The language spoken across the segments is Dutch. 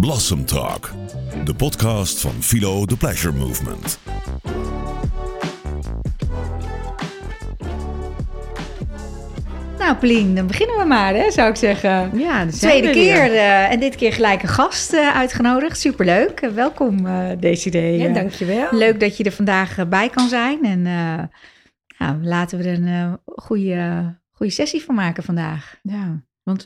Blossom Talk, de podcast van Philo The Pleasure Movement. Nou, Paulien, dan beginnen we maar, hè, zou ik zeggen. Ja, de Tweede keer uh, en dit keer gelijk een gast uh, uitgenodigd. Superleuk. Uh, welkom, uh, Desiree. Ja, dankjewel. Leuk dat je er vandaag bij kan zijn. En nou, laten we er een goede, goede sessie van maken vandaag. Ja, want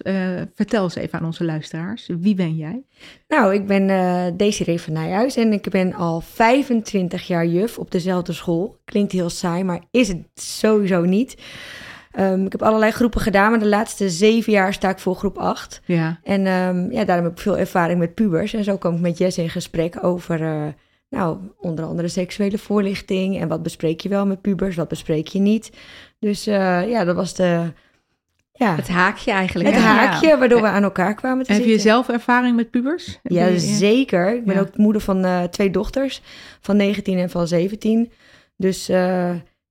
vertel eens even aan onze luisteraars. Wie ben jij? Nou, ik ben Desiree van Nijhuis en ik ben al 25 jaar juf op dezelfde school. Klinkt heel saai, maar is het sowieso niet. Um, ik heb allerlei groepen gedaan, maar de laatste zeven jaar sta ik voor groep 8. Ja. En um, ja, daarom heb ik veel ervaring met pubers. En zo kom ik met Jess in gesprek over, uh, nou, onder andere seksuele voorlichting. En wat bespreek je wel met pubers, wat bespreek je niet. Dus uh, ja, dat was de... Ja, het haakje eigenlijk. Het haakje, ja. waardoor we aan elkaar kwamen te Heb zitten. je zelf ervaring met pubers? Ja, je... zeker. Ik ben ja. ook moeder van uh, twee dochters, van 19 en van 17. Dus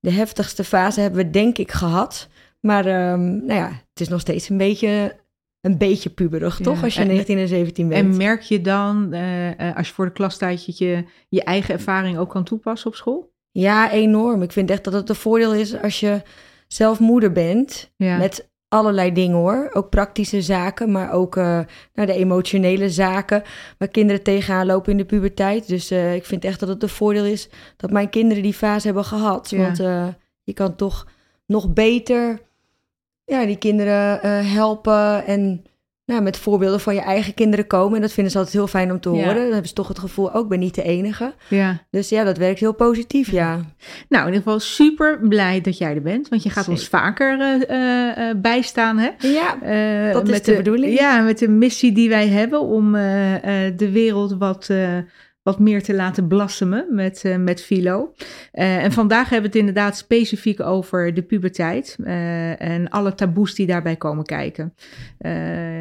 de heftigste fase hebben we denk ik gehad. Maar um, nou ja, het is nog steeds een beetje, een beetje puberig, ja, toch? Als je en, 19 en 17 bent. En merk je dan, uh, als je voor de klastijd je, je eigen ervaring ook kan toepassen op school? Ja, enorm. Ik vind echt dat het een voordeel is als je zelf moeder bent. Ja. Met allerlei dingen hoor. Ook praktische zaken, maar ook uh, nou, de emotionele zaken waar kinderen tegenaan lopen in de puberteit. Dus uh, ik vind echt dat het een voordeel is dat mijn kinderen die fase hebben gehad. Ja. Want uh, je kan toch nog beter ja, die kinderen helpen en nou, met voorbeelden van je eigen kinderen komen. En dat vinden ze altijd heel fijn om te horen. Ja. Dan hebben ze toch het gevoel, ook ben niet de enige. Ja. Dus ja, dat werkt heel positief, ja. Nou, in ieder geval super blij dat jij er bent. Want je gaat Zeker. ons vaker uh, uh, bijstaan, hè? Ja, uh, dat is met de, bedoeling. Ja, met de missie die wij hebben om de wereld wat wat meer te laten blassemen met, uh, met Philo. Uh, en vandaag hebben we het inderdaad specifiek over de puberteit uh, en alle taboes die daarbij komen kijken.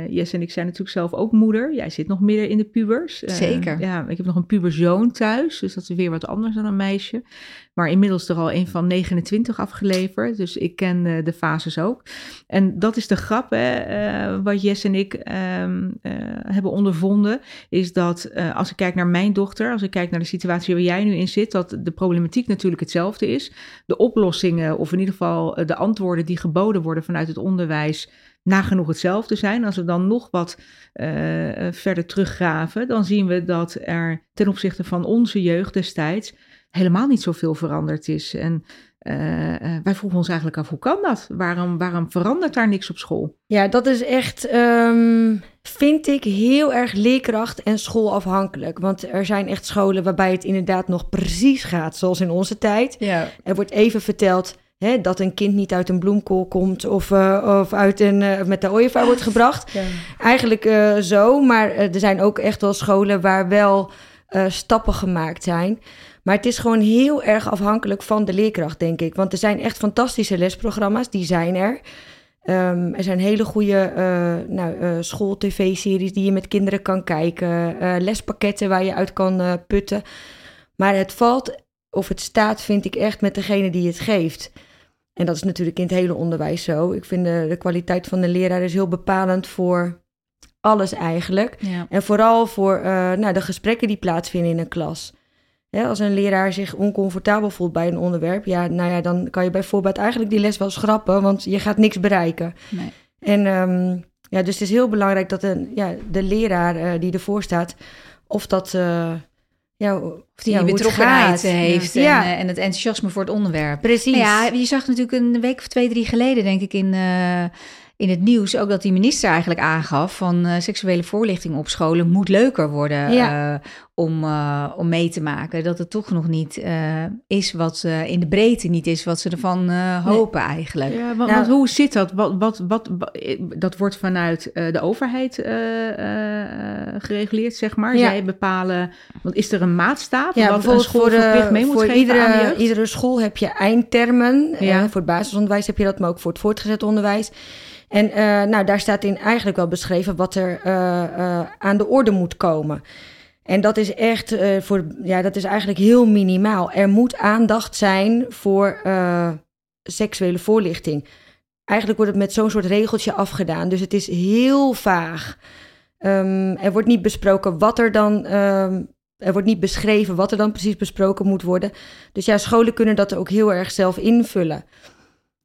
Jess en ik zijn natuurlijk zelf ook moeder. Jij zit nog midden in de pubers. Zeker. Ja, ik heb nog een puberzoon thuis, dus dat is weer wat anders dan een meisje. Maar inmiddels er al een van 29 afgeleverd, dus ik ken de fases ook. En dat is de grap, hè, wat Jess en ik um, hebben ondervonden, is dat als ik kijk naar mijn dochter, als ik kijk naar de situatie waar jij nu in zit, dat de problematiek natuurlijk hetzelfde is. De oplossingen, of in ieder geval de antwoorden die geboden worden vanuit het onderwijs, nagenoeg hetzelfde zijn. Als we dan nog wat verder teruggraven, dan zien we dat er ten opzichte van onze jeugd destijds helemaal niet zoveel veranderd is. En uh, wij vroegen ons eigenlijk af, hoe kan dat? Waarom, waarom verandert daar niks op school? Ja, dat is echt, um, vind ik, heel erg leerkracht en schoolafhankelijk. Want er zijn echt scholen waarbij het inderdaad nog precies gaat, zoals in onze tijd. Ja. Er wordt even verteld hè, dat een kind niet uit een bloemkool komt of, uh, of uit een, uh, met de ooievaar wordt gebracht. Ja. Eigenlijk uh, zo, maar er zijn ook echt wel scholen waar wel stappen gemaakt zijn. Maar het is gewoon heel erg afhankelijk van de leerkracht, denk ik. Want er zijn echt fantastische lesprogramma's, die zijn er. Um, er zijn hele goede uh, nou, uh, school-tv-series die je met kinderen kan kijken. Uh, lespakketten waar je uit kan putten. Maar het valt, of het staat, vind ik echt met degene die het geeft. En dat is natuurlijk in het hele onderwijs zo. Ik vind de, de kwaliteit van de leraar is heel bepalend voor alles eigenlijk. Ja. En vooral voor nou, de gesprekken die plaatsvinden in een klas. Als een leraar zich oncomfortabel voelt bij een onderwerp, ja, nou ja, dan kan je bijvoorbeeld eigenlijk die les wel schrappen, want je gaat niks bereiken. Nee. En um, ja, dus het is heel belangrijk dat een, ja, de leraar uh, die ervoor staat, of dat. Uh, ja, of die ja, betrokkenheid heeft ja. En, uh, en, het enthousiasme voor het onderwerp. Precies. Nou ja, je zag natuurlijk een week of twee, drie geleden, denk ik, in, uh, in het nieuws ook dat die minister eigenlijk aangaf van uh, seksuele voorlichting op scholen moet leuker worden ja. uh, om, uh, om mee te maken. Dat het toch nog niet is wat in de breedte niet is wat ze ervan hopen nee. eigenlijk. Ja, want, nou, want, hoe zit dat? Wat, wat, wat, dat wordt vanuit de overheid gereguleerd, zeg maar. Ja. Zij bepalen, want is er een maatstaaf ja, wat een school voor, de, mee moet voor geven iedere, aan de jeugd? iedere school heb je eindtermen. Ja. voor het basisonderwijs heb je dat, maar ook voor het voortgezet onderwijs. En uh, nou, daar staat in eigenlijk wel beschreven wat er uh, uh, aan de orde moet komen. En dat is echt voor, ja, dat is eigenlijk heel minimaal. Er moet aandacht zijn voor seksuele voorlichting. Eigenlijk wordt het met zo'n soort regeltje afgedaan. Dus het is heel vaag. Ehm, er wordt niet besproken wat er dan. ehm, er wordt niet beschreven wat er dan precies besproken moet worden. Dus ja, scholen kunnen dat ook heel erg zelf invullen.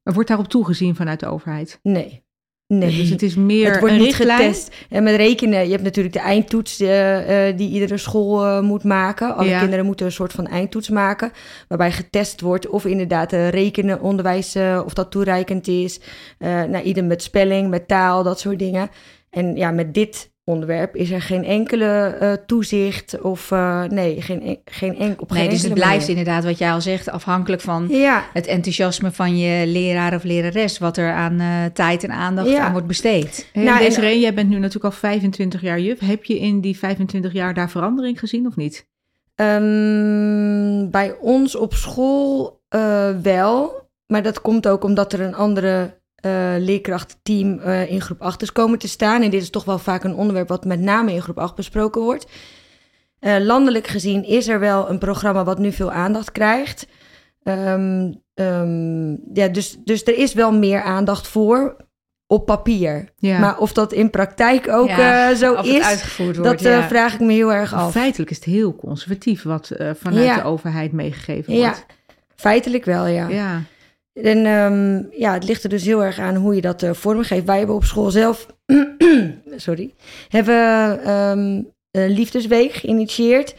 Er wordt daarop toegezien vanuit de overheid. Nee. Nee. Dus het is meer Het wordt een niet richtlijn. getest. En met rekenen, je hebt natuurlijk de eindtoets eh, eh, die iedere school eh, moet maken. Alle Ja. kinderen moeten een soort van eindtoets maken. Waarbij getest wordt of inderdaad rekenen, onderwijs, of dat toereikend is. Nou, ieder met spelling, met taal, dat soort dingen. En ja, met dit onderwerp is er geen enkele eh, toezicht of eh, nee, geen, en- geen enkel. op Nee, geen dus het blijft manier. inderdaad, wat jij al zegt, afhankelijk van Ja, het enthousiasme van je leraar of lerares, wat er aan eh, tijd en aandacht Ja. aan wordt besteed. Hey, Nou, en- Desiree, jij bent nu natuurlijk al 25 jaar juf. Heb je in die 25 jaar daar verandering gezien of niet? Ehm, bij ons op school eh, wel. Maar dat komt ook omdat er een andere eh leerkrachtteam eh, in groep 8 is komen te staan. En dit is toch wel vaak een onderwerp wat met name in groep 8 besproken wordt. Eh, landelijk gezien is er wel een programma wat nu veel aandacht krijgt. Ehm, ehm, ja, dus, dus er is wel meer aandacht voor op papier. Ja. Maar of dat in praktijk ook Ja, zo is, uitgevoerd wordt. dat ja. vraag ik me heel erg af. Feitelijk is het heel conservatief wat vanuit de overheid meegegeven Ja, wordt. feitelijk wel, ja. Ja. En ehm, ja, het ligt er dus heel erg aan hoe je dat eh vormgeeft. Wij hebben op school zelf, sorry, hebben ehm, een liefdesweek geïnitieerd.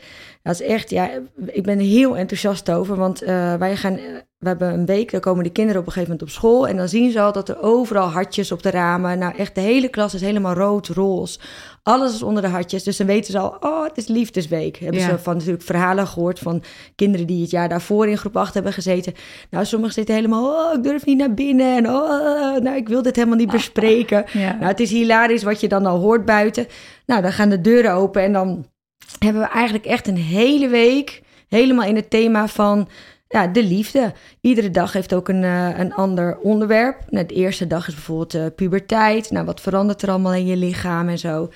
Dat is echt, ja, ik ben er heel enthousiast over. Want eh, wij gaan, we hebben een week, daar komen de kinderen op een gegeven moment op school. En dan zien ze al dat er overal hartjes op de ramen. Nou, echt de hele klas is helemaal rood, roze. Alles is onder de hartjes. Dus dan weten ze al, oh, het is liefdesweek. Hebben Ja. ze van natuurlijk verhalen gehoord van kinderen die het jaar daarvoor in groep 8 hebben gezeten. Nou, sommigen zitten helemaal, oh, ik durf niet naar binnen. En oh, nou, ik wil dit helemaal niet bespreken. Ja. Nou, het is hilarisch wat je dan al hoort buiten. Nou, dan gaan de deuren open en dan hebben we eigenlijk echt een hele week helemaal in het thema van ja, de liefde. Iedere dag heeft ook een, eh, een ander onderwerp. Nou, de eerste dag is bijvoorbeeld eh, puberteit. Nou, wat verandert er allemaal in je lichaam en zo.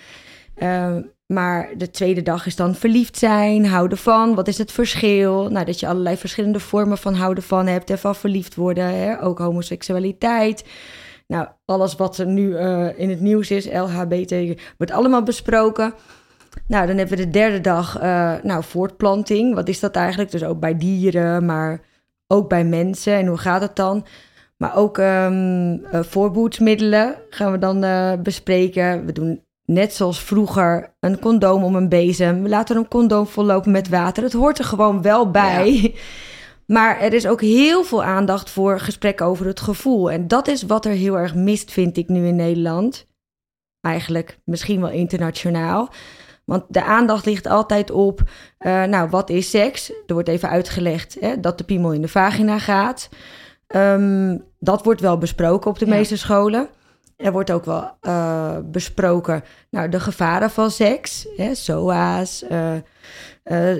Eh, maar de tweede dag is dan verliefd zijn, houden van. Wat is het verschil? Nou, dat je allerlei verschillende vormen van houden van hebt en van verliefd worden. Hè? Ook homoseksualiteit. Nou, alles wat er nu eh, in het nieuws is, LHBT, wordt allemaal besproken. Nou, dan hebben we de derde dag, eh, nou, voortplanting. Wat is dat eigenlijk? Dus ook bij dieren, maar ook bij mensen. En hoe gaat het dan? Maar ook ehm eh, voorboedsmiddelen gaan we dan eh, bespreken. We doen net zoals vroeger een condoom om een bezem. We laten een condoom vollopen met water. Het hoort er gewoon wel bij. Maar er is ook heel veel aandacht voor gesprekken over het gevoel. En dat is wat er heel erg mist, vind ik nu in Nederland. Eigenlijk misschien wel internationaal. Want de aandacht ligt altijd op, eh, nou, wat is seks? Er wordt even uitgelegd hè, dat de piemel in de vagina gaat. Ehm, dat wordt wel besproken op de Ja. meeste scholen. Er wordt ook wel eh, besproken, nou, de gevaren van seks. Hè, SOA's, eh,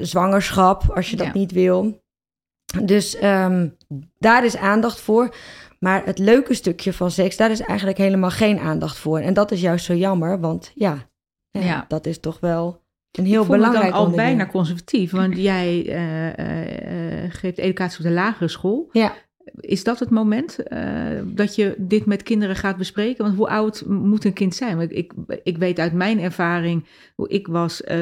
zwangerschap, als je dat Ja. niet wil. Dus ehm, daar is aandacht voor. Maar het leuke stukje van seks, daar is eigenlijk helemaal geen aandacht voor. En dat is juist zo jammer, want ja, Ja. dat is toch wel een heel ik belangrijk dan al bijna conservatief, want jij eh, eh, eh, geeft educatie op de lagere school. Ja, Is dat het moment eh, dat je dit met kinderen gaat bespreken? Want hoe oud moet een kind zijn? Want ik, ik weet uit mijn ervaring, ik was eh,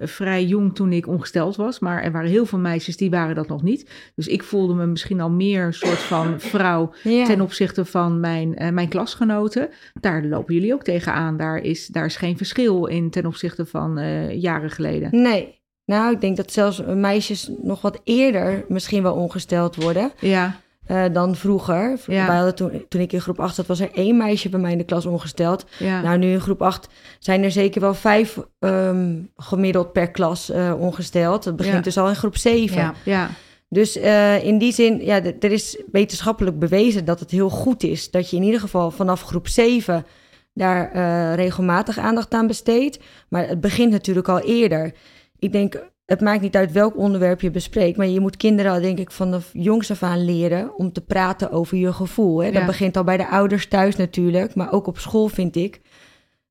vrij jong toen ik ongesteld was, maar er waren heel veel meisjes die waren dat nog niet. Dus ik voelde me misschien al meer een soort van vrouw ja. ten opzichte van mijn, eh, mijn klasgenoten. Daar lopen jullie ook tegenaan. Daar is, daar is geen verschil in ten opzichte van jaren geleden. Nee. Nou, ik denk dat zelfs meisjes nog wat eerder misschien wel ongesteld worden Ja, eh, dan vroeger. Ja. Wij hadden toen, toen ik in groep 8 zat, was er één meisje bij mij in de klas ongesteld. ja. Nou, nu in groep 8 zijn er zeker wel vijf ehm, gemiddeld per klas eh, ongesteld. Dat begint Ja. dus al in groep 7. Ja. ja. Dus eh, in die zin, ja, er is wetenschappelijk bewezen dat het heel goed is dat je in ieder geval vanaf groep 7 daar regelmatig aandacht aan besteedt. Maar het begint natuurlijk al eerder. Ik denk, het maakt niet uit welk onderwerp je bespreekt, maar je moet kinderen al, denk ik, vanaf jongs af aan leren om te praten over je gevoel. Hè? Dat Ja. begint al bij de ouders thuis natuurlijk, maar ook op school vind ik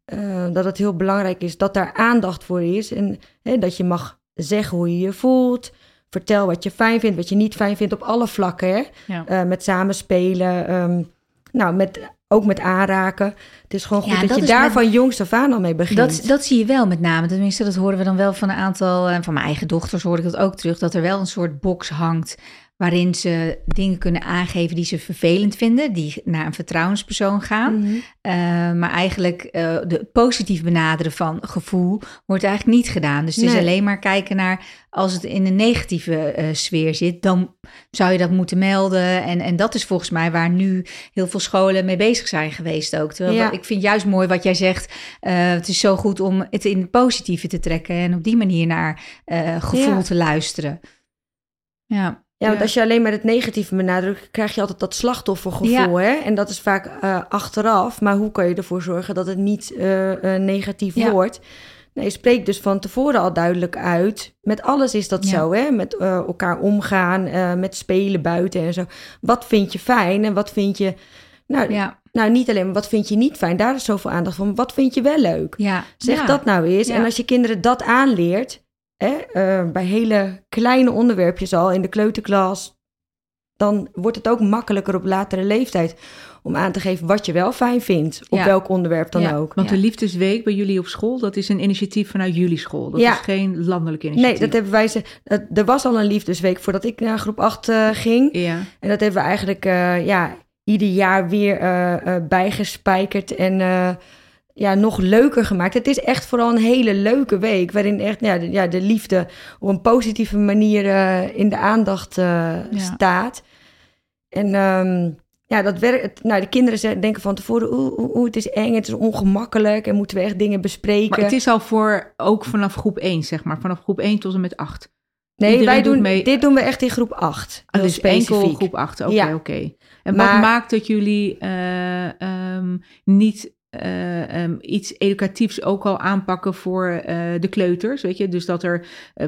eh, dat het heel belangrijk is dat daar aandacht voor is en hè, dat je mag zeggen hoe je je voelt. Vertel wat je fijn vindt, wat je niet fijn vindt op alle vlakken. Hè? Ja. Eh, met samenspelen. ehm, nou, met ook met aanraken. Het is gewoon goed Ja, dat, dat je daar met- van jongs af aan al mee begint. Dat, dat zie je wel met name. Tenminste, dat horen we dan wel van een aantal... En van mijn eigen dochters hoor ik dat ook terug. Dat er wel een soort box hangt... waarin ze dingen kunnen aangeven die ze vervelend vinden. Die naar een vertrouwenspersoon gaan. Mhm. Eh, maar eigenlijk eh, de positief benaderen van gevoel wordt eigenlijk niet gedaan. Dus het is alleen maar kijken naar als het in een negatieve eh, sfeer zit, dan zou je dat moeten melden. En, en dat is volgens mij waar nu heel veel scholen mee bezig zijn geweest ook. Terwijl Ja. ik vind juist mooi wat jij zegt. eh, het is zo goed om het in het positieve te trekken en op die manier naar eh, gevoel Ja. te luisteren. Ja. Ja, want als je alleen maar het negatieve benadrukt, krijg je altijd dat slachtoffergevoel. Hè? En dat is vaak eh, achteraf. Maar hoe kan je ervoor zorgen dat het niet eh, eh, negatief wordt? Nee, spreek dus van tevoren al duidelijk uit. Met alles is dat Ja. zo, hè? Met elkaar omgaan, met spelen buiten en zo. Wat vind je fijn en wat vind je... Nou, Ja. nou, niet alleen maar wat vind je niet fijn. Daar is zoveel aandacht van. Wat vind je wel leuk? Ja. Zeg dat nou eens. En als je kinderen dat aanleert, hè, eh, bij hele kleine onderwerpjes al in de kleuterklas, dan wordt het ook makkelijker op latere leeftijd om aan te geven wat je wel fijn vindt, op Ja. welk onderwerp dan Ja. ook. Want Ja. de Liefdesweek bij jullie op school, dat is een initiatief vanuit jullie school. Dat Ja. is geen landelijk initiatief. Nee, dat hebben wij ze. dat- Er was al een liefdesweek voordat ik naar groep 8 eh, ging. Ja. En dat hebben we eigenlijk eh, ja, ieder jaar weer eh, eh, bijgespijkerd en eh, ja, nog leuker gemaakt. Het is echt vooral een hele leuke week, waarin echt ja, de, ja, de liefde op een positieve manier eh, in de aandacht eh, staat. En ehm, ja, dat werkt. Nou, de kinderen denken van tevoren, oeh, oeh, oeh, het is eng, het is ongemakkelijk en moeten we echt dingen bespreken. Maar het is al voor, ook vanaf groep 1, zeg maar. Vanaf groep 1 tot en met 8. nee, iedereen wij doen, mee- dit doen we echt in groep 8. Ah, dus enkel specifiek. groep 8. Oké, Ja. oké. En Maar- wat maakt dat jullie eh, ehm, niet eh, ehm, iets educatiefs ook al aanpakken voor eh, de kleuters? Weet je, dus dat er eh,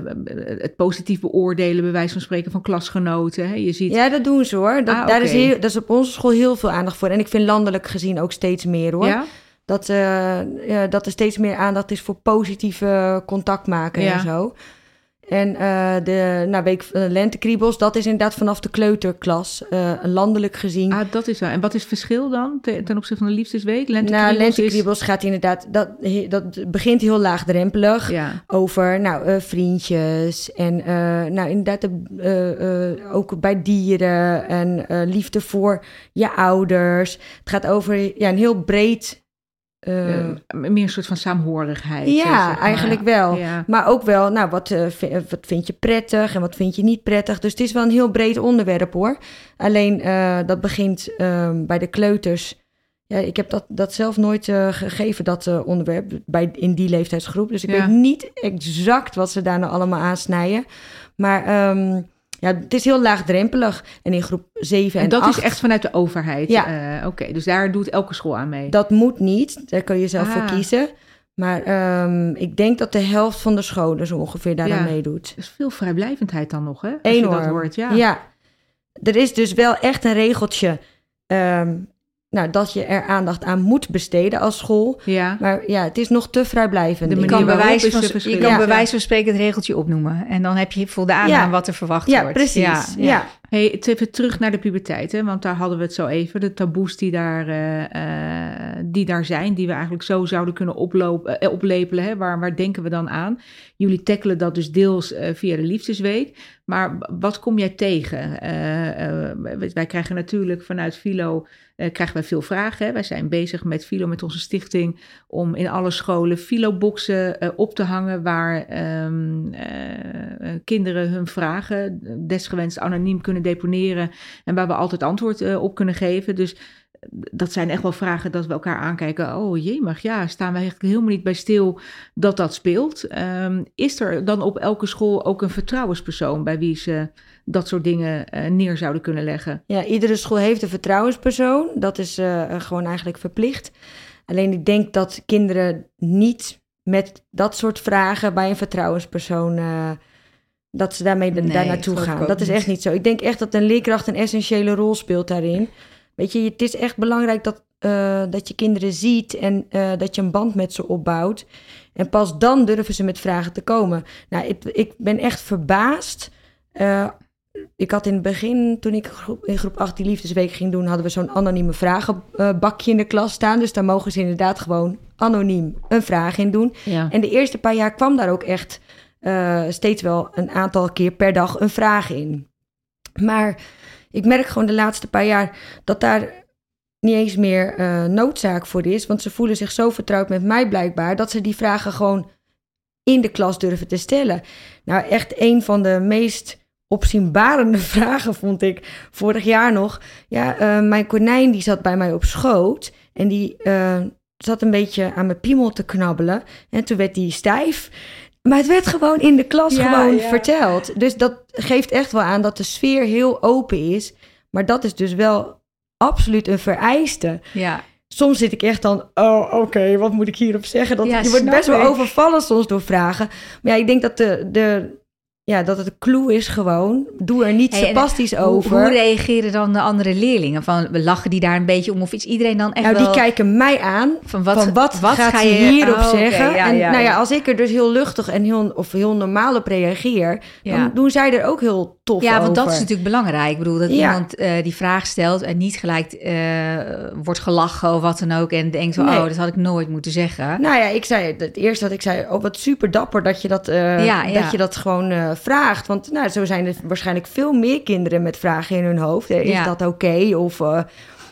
het positief beoordelen, bij wijze van spreken, van klasgenoten. Hè? Je ziet. Ja, dat doen ze hoor. Dat, Ah, daar is heel, dat is op onze school heel veel aandacht voor. En ik vind landelijk gezien ook steeds meer hoor. Ja? Dat, dat er steeds meer aandacht is voor positieve contact maken Ja. en zo. En eh, de nou, week van de lentekriebels, dat is inderdaad vanaf de kleuterklas. eh, landelijk gezien. Ah, dat is wel. En wat is het verschil dan te- ten opzichte van de Liefdesweek? nou, Lentekriebels is- lentekriebels gaat inderdaad, dat, dat begint heel laagdrempelig. Ja. over nou, eh, vriendjes en eh, nou, inderdaad de, eh, eh, ook bij dieren en eh, liefde voor je ouders. Het gaat over ja, een heel breed. Eh, Eh, meer een soort van saamhorigheid. ja, zeg maar. eigenlijk wel. Ja. Maar ook wel, nou, wat, eh, eh, wat vind je prettig en wat vind je niet prettig. Dus het is wel een heel breed onderwerp hoor. Alleen eh, dat begint ehm, bij de kleuters. Ja, ik heb dat, dat zelf nooit eh, gegeven, dat eh, onderwerp, bij, in die leeftijdsgroep. Dus ik Ja. weet niet exact wat ze daar nou allemaal aansnijden. Maar ehm, ja, het is heel laagdrempelig. En in groep 7 en, En dat 8, is echt vanuit de overheid. Ja. Eh, Oké, dus daar doet elke school aan mee. dat moet niet. Daar kun je zelf voor Ah. kiezen. Maar ehm, ik denk dat de helft van de scholen zo ongeveer daaraan Ja. meedoet. Er is veel vrijblijvendheid dan nog, hè? Als Enorm. je dat hoort, ja. Ja. Er is dus wel echt een regeltje ehm, nou, dat je er aandacht aan moet besteden als school. Ja. Maar ja, het is nog te vrijblijvend. Je kan, bewijs van, je kan Ja. wijze van spreken het regeltje opnoemen. En dan heb je voldaan Ja. aan wat er verwacht ja, wordt. precies. Ja, Hey, even terug naar de puberteit, hè? want daar hadden we het zo even. De taboes die daar, eh, eh, die daar zijn, die we eigenlijk zo zouden kunnen oplopen, eh, oplepelen. Hè? Waar, waar denken we dan aan? Jullie tackelen dat dus deels eh, via de Liefdesweek. Maar wat kom jij tegen? Eh, eh, wij- krijgen natuurlijk vanuit Philo eh, krijgen wij veel vragen. Hè? Wij zijn bezig met Philo, met onze stichting, om in alle scholen Philo-boxen eh, op te hangen waar ehm, eh, eh, kinderen hun vragen desgewenst anoniem kunnen deponeren en waar we altijd antwoord eh, op kunnen geven. Dus eh, dat zijn echt wel vragen dat we elkaar aankijken. Oh jemig, ja, staan we eigenlijk helemaal niet bij stil dat dat speelt. Ehm, is er dan op elke school ook een vertrouwenspersoon bij wie ze dat soort dingen eh, neer zouden kunnen leggen? Ja, iedere school heeft een vertrouwenspersoon. Dat is eh, gewoon eigenlijk verplicht. Alleen ik denk dat kinderen niet met dat soort vragen bij een vertrouwenspersoon. eh, dat ze daarmee Nee, daar naartoe gaan. Dat is echt niet zo. Ik denk echt dat een leerkracht een essentiële rol speelt daarin. Weet je, het is echt belangrijk dat, eh, dat je kinderen ziet en eh, dat je een band met ze opbouwt. En pas dan durven ze met vragen te komen. Nou, ik, ik ben echt verbaasd. eh, ik had in het begin, toen ik groep, in groep 8 die liefdesweek ging doen, hadden we zo'n anonieme vragenbakje in de klas staan. Dus daar mogen ze inderdaad gewoon anoniem een vraag in doen. Ja. En de eerste paar jaar kwam daar ook echt steeds wel een aantal keer per dag een vraag in. Maar ik merk gewoon de laatste paar jaar dat daar niet eens meer eh, noodzaak voor is. Want ze voelen zich zo vertrouwd met mij blijkbaar dat ze die vragen gewoon in de klas durven te stellen. Nou, echt een van de meest opzienbarende vragen vond ik vorig jaar nog. Ja, eh, mijn konijn die zat bij mij op schoot en die eh, zat een beetje aan mijn piemel te knabbelen. En toen werd die stijf. Maar het werd gewoon in de klas Ja, gewoon ja. verteld. Dus dat geeft echt wel aan dat de sfeer heel open is. Maar dat is dus wel absoluut een vereiste. Ja, Soms zit ik echt dan, oh oké, wat moet ik hierop zeggen? Dat, Ja, je wordt best wel overvallen soms door vragen. Maar ja, ik denk dat de, de, ja, dat het de clue is gewoon, doe er niet Hey, en sarcastisch hoe, over. hoe reageren dan de andere leerlingen? Van, we lachen die daar een beetje om of iets iedereen dan echt nou, wel... die kijken mij aan. van wat, van wat, gaat ga je hierop Oh, zeggen? ja, en ja, nou ja, als ik er dus heel luchtig en heel, of heel normaal op reageer, Ja. dan doen zij er ook heel tof Ja, want dat is natuurlijk belangrijk. Ik bedoel, dat Ja. iemand eh, die vraag stelt en niet gelijk eh, wordt gelachen of wat dan ook. En denkt van, Nee. oh, dat had ik nooit moeten zeggen. Nou ja, ik zei het eerste dat ik zei, oh wat super dapper dat je dat, eh, Ja, ja. dat, je dat gewoon eh, vraagt. Want nou, zo zijn er waarschijnlijk veel meer kinderen met vragen in hun hoofd. Eh, Is Ja. dat oké? Of, eh,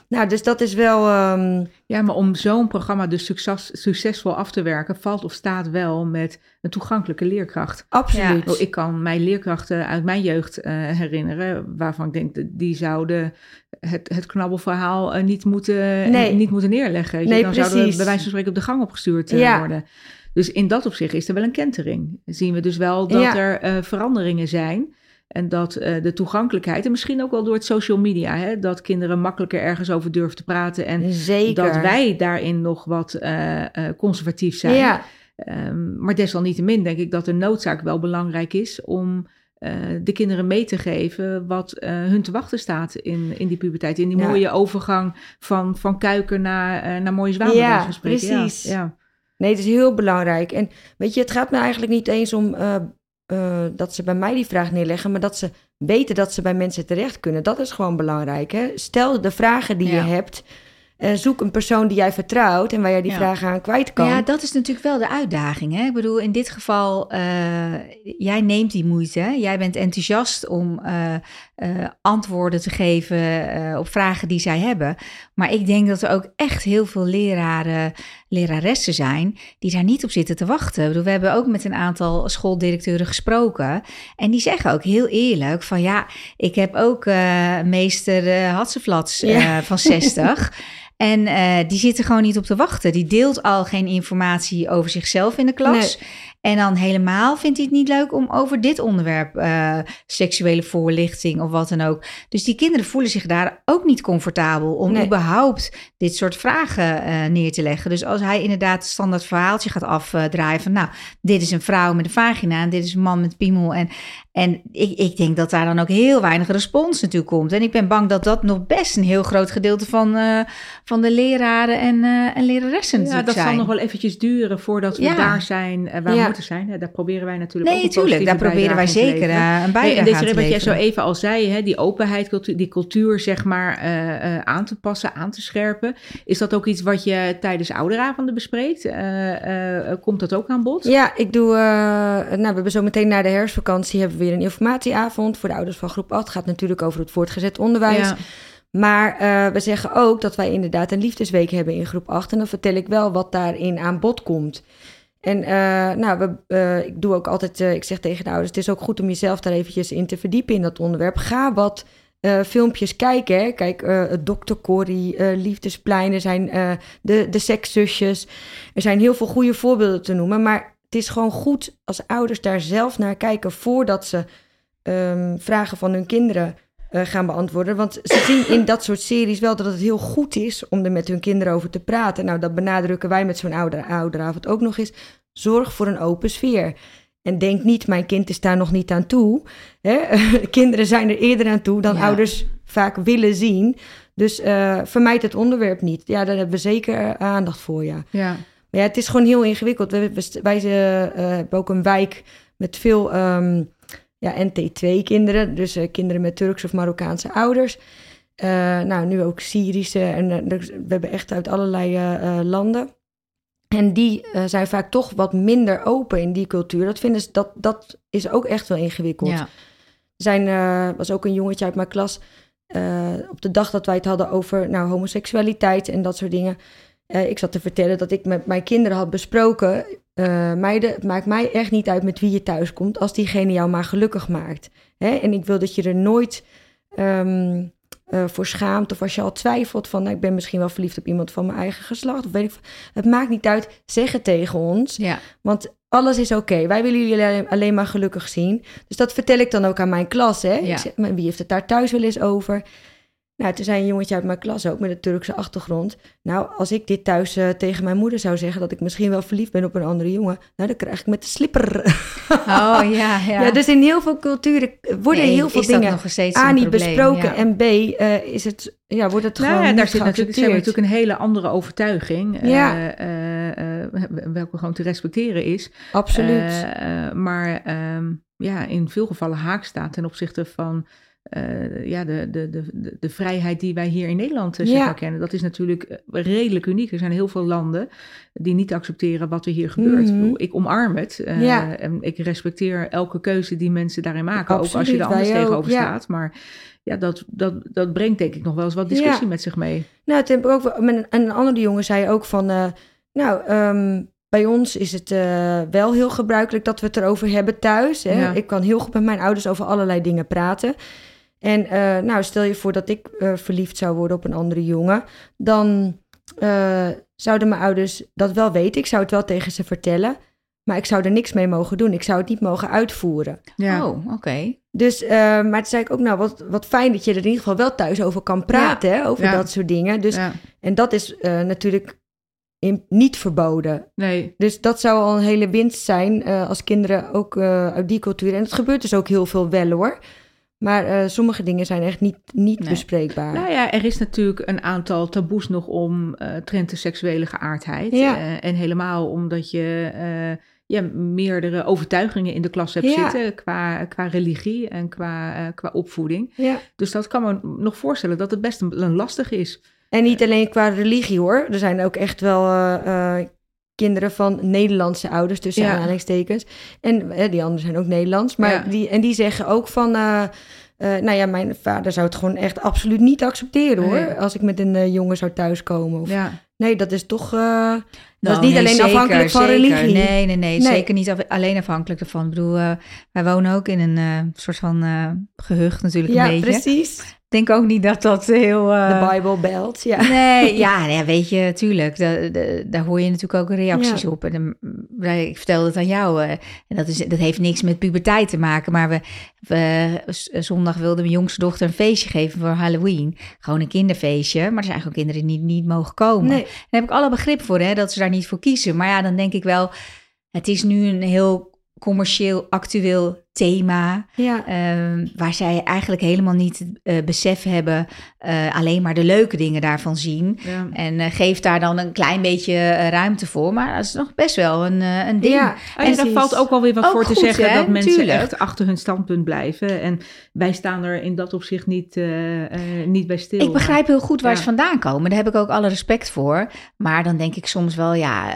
nou, dus dat is wel, ehm, Ja, maar om zo'n programma dus succes, succesvol af te werken, valt of staat wel met een toegankelijke leerkracht. absoluut. Oh, ik kan mij leerkrachten uit mijn jeugd eh, herinneren, waarvan ik denk dat die zouden het, het knabbelverhaal niet, moeten, Nee. niet moeten neerleggen. je. Nee, dan zouden we precies. bij wijze van spreken op de gang opgestuurd eh, Ja. worden. Dus in dat opzicht is er wel een kentering. Zien we dus wel dat Ja. er eh, veranderingen zijn. En dat eh, de toegankelijkheid, en misschien ook wel door het social media, hè, dat kinderen makkelijker ergens over durven te praten. En Zeker. dat wij daarin nog wat eh, conservatief zijn. Ja, Ehm, maar desalniettemin denk ik dat de noodzaak wel belangrijk is om de kinderen mee te geven wat hun te wachten staat in, in die puberteit. In die Ja. mooie overgang van, van kuiken naar, naar mooie. Ja, spreken. Ja, precies. Ja, nee, het is heel belangrijk. En weet je, het gaat me eigenlijk niet eens om eh, eh, dat ze bij mij die vraag neerleggen, maar dat ze weten dat ze bij mensen terecht kunnen. Dat is gewoon belangrijk. Hè? Stel de vragen die Ja. je hebt. en zoek een persoon die jij vertrouwt en waar jij die Ja. vragen aan kwijt kan. Ja, dat is natuurlijk wel de uitdaging. Hè? Ik bedoel, in dit geval, eh, jij neemt die moeite. hè? Jij bent enthousiast om eh, antwoorden te geven eh, op vragen die zij hebben. Maar ik denk dat er ook echt heel veel leraren, leraressen zijn die daar niet op zitten te wachten. Bedoel, we hebben ook met een aantal schooldirecteuren gesproken. En die zeggen ook heel eerlijk van ja, ik heb ook eh, meester Hatseflats Ja. van 60. En eh, die zit er gewoon niet op te wachten. Die deelt al geen informatie over zichzelf in de klas. En dan helemaal vindt hij het niet leuk om over dit onderwerp, eh, seksuele voorlichting of wat dan ook. Dus die kinderen voelen zich daar ook niet comfortabel om Nee. überhaupt dit soort vragen eh, neer te leggen. Dus als hij inderdaad het standaard verhaaltje gaat afdraaien van nou, dit is een vrouw met een vagina en dit is een man met piemel. En, en ik, ik denk dat daar dan ook heel weinig respons natuurlijk komt. En ik ben bang dat dat nog best een heel groot gedeelte van, van de leraren en, eh, en leraressen ja natuurlijk dat zijn. zal nog wel eventjes duren voordat we Ja. daar zijn eh, waar we Ja. moeten zijn. Hè, Daar proberen wij natuurlijk ook Nee, tuurlijk, daar proberen wij zeker leveren. eh, een bijdrage en deze te wat jij zo even al zei, hè, die openheid, cultu- die cultuur zeg maar eh, eh, aan te passen, aan te scherpen. Is dat ook iets wat je tijdens ouderavonden bespreekt? Eh, eh, komt dat ook aan bod? Ja, ik doe. eh, nou, we hebben zo meteen na de herfstvakantie hebben we weer een informatieavond voor de ouders van groep 8. Gaat natuurlijk over het voortgezet onderwijs. Ja. Maar eh, we zeggen ook dat wij inderdaad een liefdesweek hebben in groep 8. En dan vertel ik wel wat daarin aan bod komt. En eh, nou, we, eh, ik doe ook altijd, ik zeg tegen de ouders, het is ook goed om jezelf daar eventjes in te verdiepen in dat onderwerp. Ga wat filmpjes kijken. Hè. Kijk, Dr. Corrie, Liefdesplein, er zijn de, de sekszusjes. Er zijn heel veel goede voorbeelden te noemen. Maar het is gewoon goed als ouders daar zelf naar kijken voordat ze ehm, vragen van hun kinderen eh, gaan beantwoorden. Want ze zien in dat soort series wel dat het heel goed is om er met hun kinderen over te praten. Nou, dat benadrukken wij met zo'n ouder, ouderavond ook nog eens. Zorg voor een open sfeer. En denk niet, mijn kind is daar nog niet aan toe. Hè? Kinderen zijn er eerder aan toe dan Ja. ouders vaak willen zien. Dus eh, vermijd het onderwerp niet. Ja, daar hebben we zeker eh, aandacht voor, ja. Ja. Maar ja, het is gewoon heel ingewikkeld. We, wij hebben ook een wijk met veel ehm, ja, NT2-kinderen, dus eh, kinderen met Turkse of Marokkaanse ouders. Eh, nou, nu ook Syrische en eh, dus we hebben echt uit allerlei landen. En die zijn vaak toch wat minder open in die cultuur. Dat vinden ze, dat, dat is ook echt wel ingewikkeld. Ja. Er zijn, was ook een jongetje uit mijn klas. op de dag dat wij het hadden over nou, homoseksualiteit en dat soort dingen. Eh, ik zat te vertellen dat ik met mijn kinderen had besproken. eh, meiden, het maakt mij echt niet uit met wie je thuis komt. als diegene jou maar gelukkig maakt. Hè? En ik wil dat je er nooit ehm, eh, voor schaamt. of als je al twijfelt van. Nou, ik ben misschien wel verliefd op iemand van mijn eigen geslacht. Of weet ik, het maakt niet uit. Zeg het tegen ons. Ja. Want alles is oké. Wij willen jullie alleen, maar gelukkig zien. Dus dat vertel ik dan ook aan mijn klas. Hè? Ja. Ik zeg, wie heeft het daar thuis wel eens over? Nou, toen zei een jongetje uit mijn klas ook met een Turkse achtergrond. Nou, als ik dit thuis eh, tegen mijn moeder zou zeggen... dat ik misschien wel verliefd ben op een andere jongen... nou, dan krijg ik met de slipper. Oh ja, ja. Ja, dus in heel veel culturen worden Nee, heel veel is dat dingen... nog steeds A, niet probleem, besproken ja. en B, eh, is het, ja, wordt het Nou gewoon ja, niet daar zit natuurlijk, natuurlijk een hele andere overtuiging. eh, Ja. eh, eh, welke gewoon te respecteren is. Absoluut. Maar ehm, ja, in veel gevallen haak staat ten opzichte van eh, ja, de, de, de, de, vrijheid die wij hier in Nederland eh, zeg Ja. maar, kennen. Dat is natuurlijk eh, redelijk uniek. Er zijn heel veel landen die niet accepteren wat er hier gebeurt. Ik Mhm. bedoel, Ik omarm het Ja. en ik respecteer elke keuze die mensen daarin maken. ook als je er anders ook, tegenover ja. staat. Maar ja, dat, dat, dat brengt denk ik nog wel eens wat discussie met zich mee. Nou, ik ook met een, een andere jongen zei ook van, nou, ehm, bij ons is het wel heel gebruikelijk dat we het erover hebben thuis. Hè? Ja. Ik kan heel goed met mijn ouders over allerlei dingen praten. En eh, nou, stel je voor dat ik eh, verliefd zou worden op een andere jongen, dan eh, zouden mijn ouders dat wel weten. Ik zou het wel tegen ze vertellen, maar ik zou er niks mee mogen doen. Ik zou het niet mogen uitvoeren. Ja. Oh, oké. Dus, eh, maar toen zei ik ook, nou, wat, wat fijn dat je er in ieder geval wel thuis over kan praten, hè, over Ja. dat soort dingen. Dus ja. en dat is eh, natuurlijk in, niet verboden. Nee, Dus dat zou al een hele winst zijn eh, als kinderen ook eh, uit die cultuur. En het gebeurt dus ook heel veel wel hoor. Maar eh, sommige dingen zijn echt niet, niet Nee. bespreekbaar. Nou ja, er is natuurlijk een aantal taboes nog om trend de seksuele geaardheid. Ja. Eh, en helemaal omdat je ja, meerdere overtuigingen in de klas hebt Ja. zitten qua, qua religie en qua, qua opvoeding. Ja. Dus dat kan me nog voorstellen dat het best een, een lastig is. En niet alleen qua religie hoor. Er zijn ook echt wel kinderen van Nederlandse ouders, tussen Ja. aanhalingstekens. En eh, die anderen zijn ook Nederlands. Maar Ja. die, en die zeggen ook van... eh, eh, nou ja, mijn vader zou het gewoon echt absoluut niet accepteren hoor. Nee. Als ik met een jongen zou thuiskomen. Of, Ja, Nee, dat is toch... dat Nou, is niet nee, alleen zeker, afhankelijk van zeker. religie. Nee, nee, nee, Nee. zeker niet af- alleen afhankelijk ervan. Ik bedoel, eh, wij wonen ook in een eh, soort van eh, gehucht natuurlijk Ja, een beetje. precies. Ik denk ook niet dat dat heel... De Bible belt, ja. Nee, ja, nou weet je, tuurlijk. Daar, hoor je natuurlijk ook reacties Ja. op. En dan, ik vertelde het aan jou. en dat, is, dat heeft niks met puberteit te maken. Maar we, we, zondag wilde mijn jongste dochter een feestje geven voor Halloween. Gewoon een kinderfeestje. Maar er zijn gewoon kinderen die niet, niet mogen komen. Nee. Daar heb ik alle begrip voor, hè, dat ze daar niet voor kiezen. Maar ja, dan denk ik wel, het is nu een heel commercieel, actueel thema. Ja. Ehm, waar zij eigenlijk helemaal niet het eh, besef hebben, eh, alleen maar de leuke dingen daarvan zien. ja. En eh, geef daar dan een klein beetje ruimte voor. Maar dat is nog best wel een, een ding. Ja, Ah ja, daar precies. valt ook wel weer wat voor te zeggen hè? dat mensen Tuurlijk. echt achter hun standpunt blijven. En wij staan er in dat opzicht niet, niet bij stil. Ik begrijp heel goed waar Ja. ze vandaan komen. Daar heb ik ook alle respect voor. Maar dan denk ik soms wel, ja,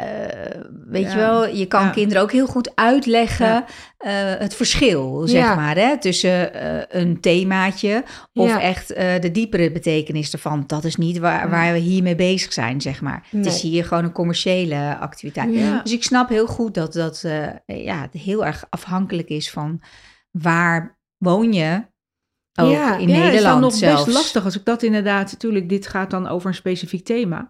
weet je wel, je kan kinderen ook heel goed uitleggen Eh, het verschil, zeg Ja. maar, hè, tussen eh, een themaatje of Ja. echt eh, de diepere betekenis ervan. Dat is niet waar, waar we hiermee bezig zijn, zeg maar. Het is hier gewoon een commerciële activiteit. Ja. Dus ik snap heel goed dat dat ja, het heel erg afhankelijk is van waar woon je. Ook Ja, in ja, Nederland is dan nog zelfs. best lastig als ik dat inderdaad... Natuurlijk, dit gaat dan over een specifiek thema.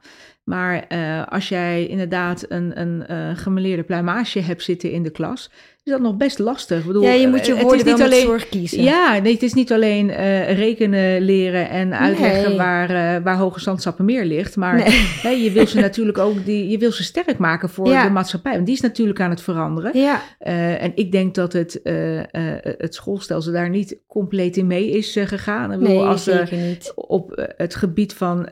Maar eh, als jij inderdaad een, een eh gemeleerde pluimage hebt zitten in de klas... is dat nog best lastig. Ik bedoel, ja, je moet je woorden niet alleen, zorg kiezen. Ja, nee, het is niet alleen eh, rekenen leren en uitleggen Nee. waar, waar Hoge Zandstappenmeer ligt. Maar Nee. je wil ze natuurlijk ook die, je wil ze sterk maken voor Ja. de maatschappij. Want die is natuurlijk aan het veranderen. Ja, en ik denk dat het, het schoolstelsel daar niet compleet in mee is gegaan. Ik bedoel, nee, als op het gebied van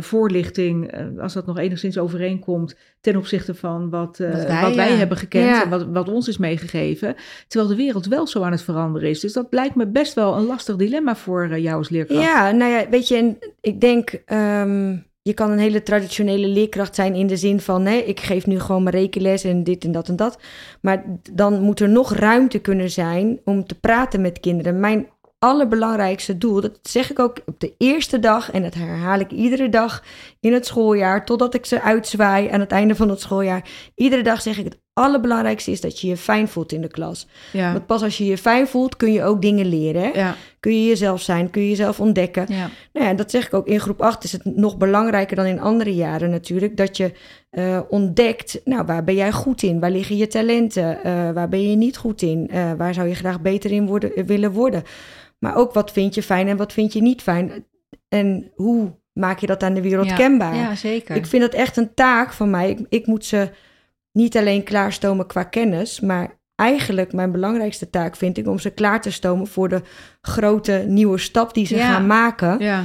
voorlichting, als dat nog enigszins overeenkomt ten opzichte van wat, eh, Wat wat wij, ja. hebben gekend Ja. en wat, wat ons is meegegeven. Terwijl de wereld wel zo aan het veranderen is. Dus dat lijkt me best wel een lastig dilemma voor eh, jou als leerkracht. Ja, nou ja, weet je, en ik denk, ehm, je kan een hele traditionele leerkracht zijn in de zin van, nee, ik geef nu gewoon mijn rekenles en dit en dat en dat. Maar dan moet er nog ruimte kunnen zijn om te praten met kinderen. Mijn allerbelangrijkste doel, dat zeg ik ook op de eerste dag en dat herhaal ik iedere dag in het schooljaar, totdat ik ze uitzwaai aan het einde van het schooljaar. Iedere dag zeg ik het allerbelangrijkste is dat je je fijn voelt in de klas. ja. Want pas als je je fijn voelt, kun je ook dingen leren. Ja. Kun je jezelf zijn, kun je jezelf ontdekken. Ja. Nou ja, dat zeg ik ook. In groep 8 is het nog belangrijker dan in andere jaren natuurlijk. Dat je eh, ontdekt, nou, waar ben jij goed in? Waar liggen je talenten? Eh, waar ben je niet goed in? Eh, waar zou je graag beter in worden, willen worden? Maar ook wat vind je fijn en wat vind je niet fijn? En hoe maak je dat aan de wereld Ja. kenbaar? Ja, zeker. Ik vind dat echt een taak van mij. Ik, ik moet ze niet alleen klaarstomen qua kennis, maar eigenlijk mijn belangrijkste taak vind ik om ze klaar te stomen voor de grote nieuwe stap die ze Ja. gaan maken. ja.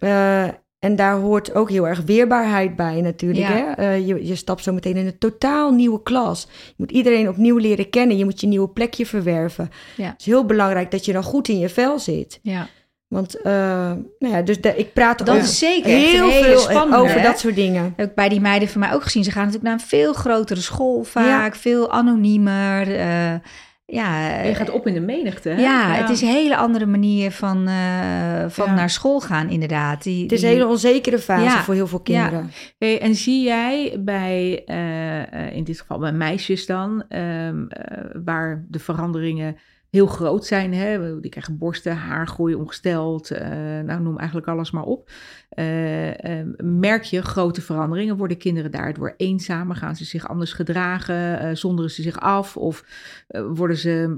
Eh, en daar hoort ook heel erg weerbaarheid bij natuurlijk. Ja. Hè? Eh, je, je stapt zo meteen in een totaal nieuwe klas. Je moet iedereen opnieuw leren kennen. Je moet je nieuwe plekje verwerven. Ja. Het is heel belangrijk dat je dan goed in je vel zit. ja. Want uh, nou ja, dus de, ik praat Dat is zeker heel veel over hè? dat soort dingen. Heb ik bij die meiden van mij ook gezien. Ze gaan natuurlijk naar een veel grotere school vaak. Veel anoniemer. eh, ja, Je gaat op in de menigte. Hè? ja, het is een hele andere manier van, eh, van Ja. naar school gaan inderdaad. Die, Het is die- een hele onzekere fase Ja. voor heel veel kinderen. Hey, en zie jij bij, eh, eh, in dit geval bij meisjes dan, ehm, eh, waar de veranderingen heel groot zijn, hè? die krijgen borsten, haargroei, ongesteld, eh, nou noem eigenlijk alles maar op. Eh, eh, merk je grote veranderingen? Worden kinderen daardoor eenzamer? Gaan ze zich anders gedragen? Eh, zonderen ze zich af? Of worden ze,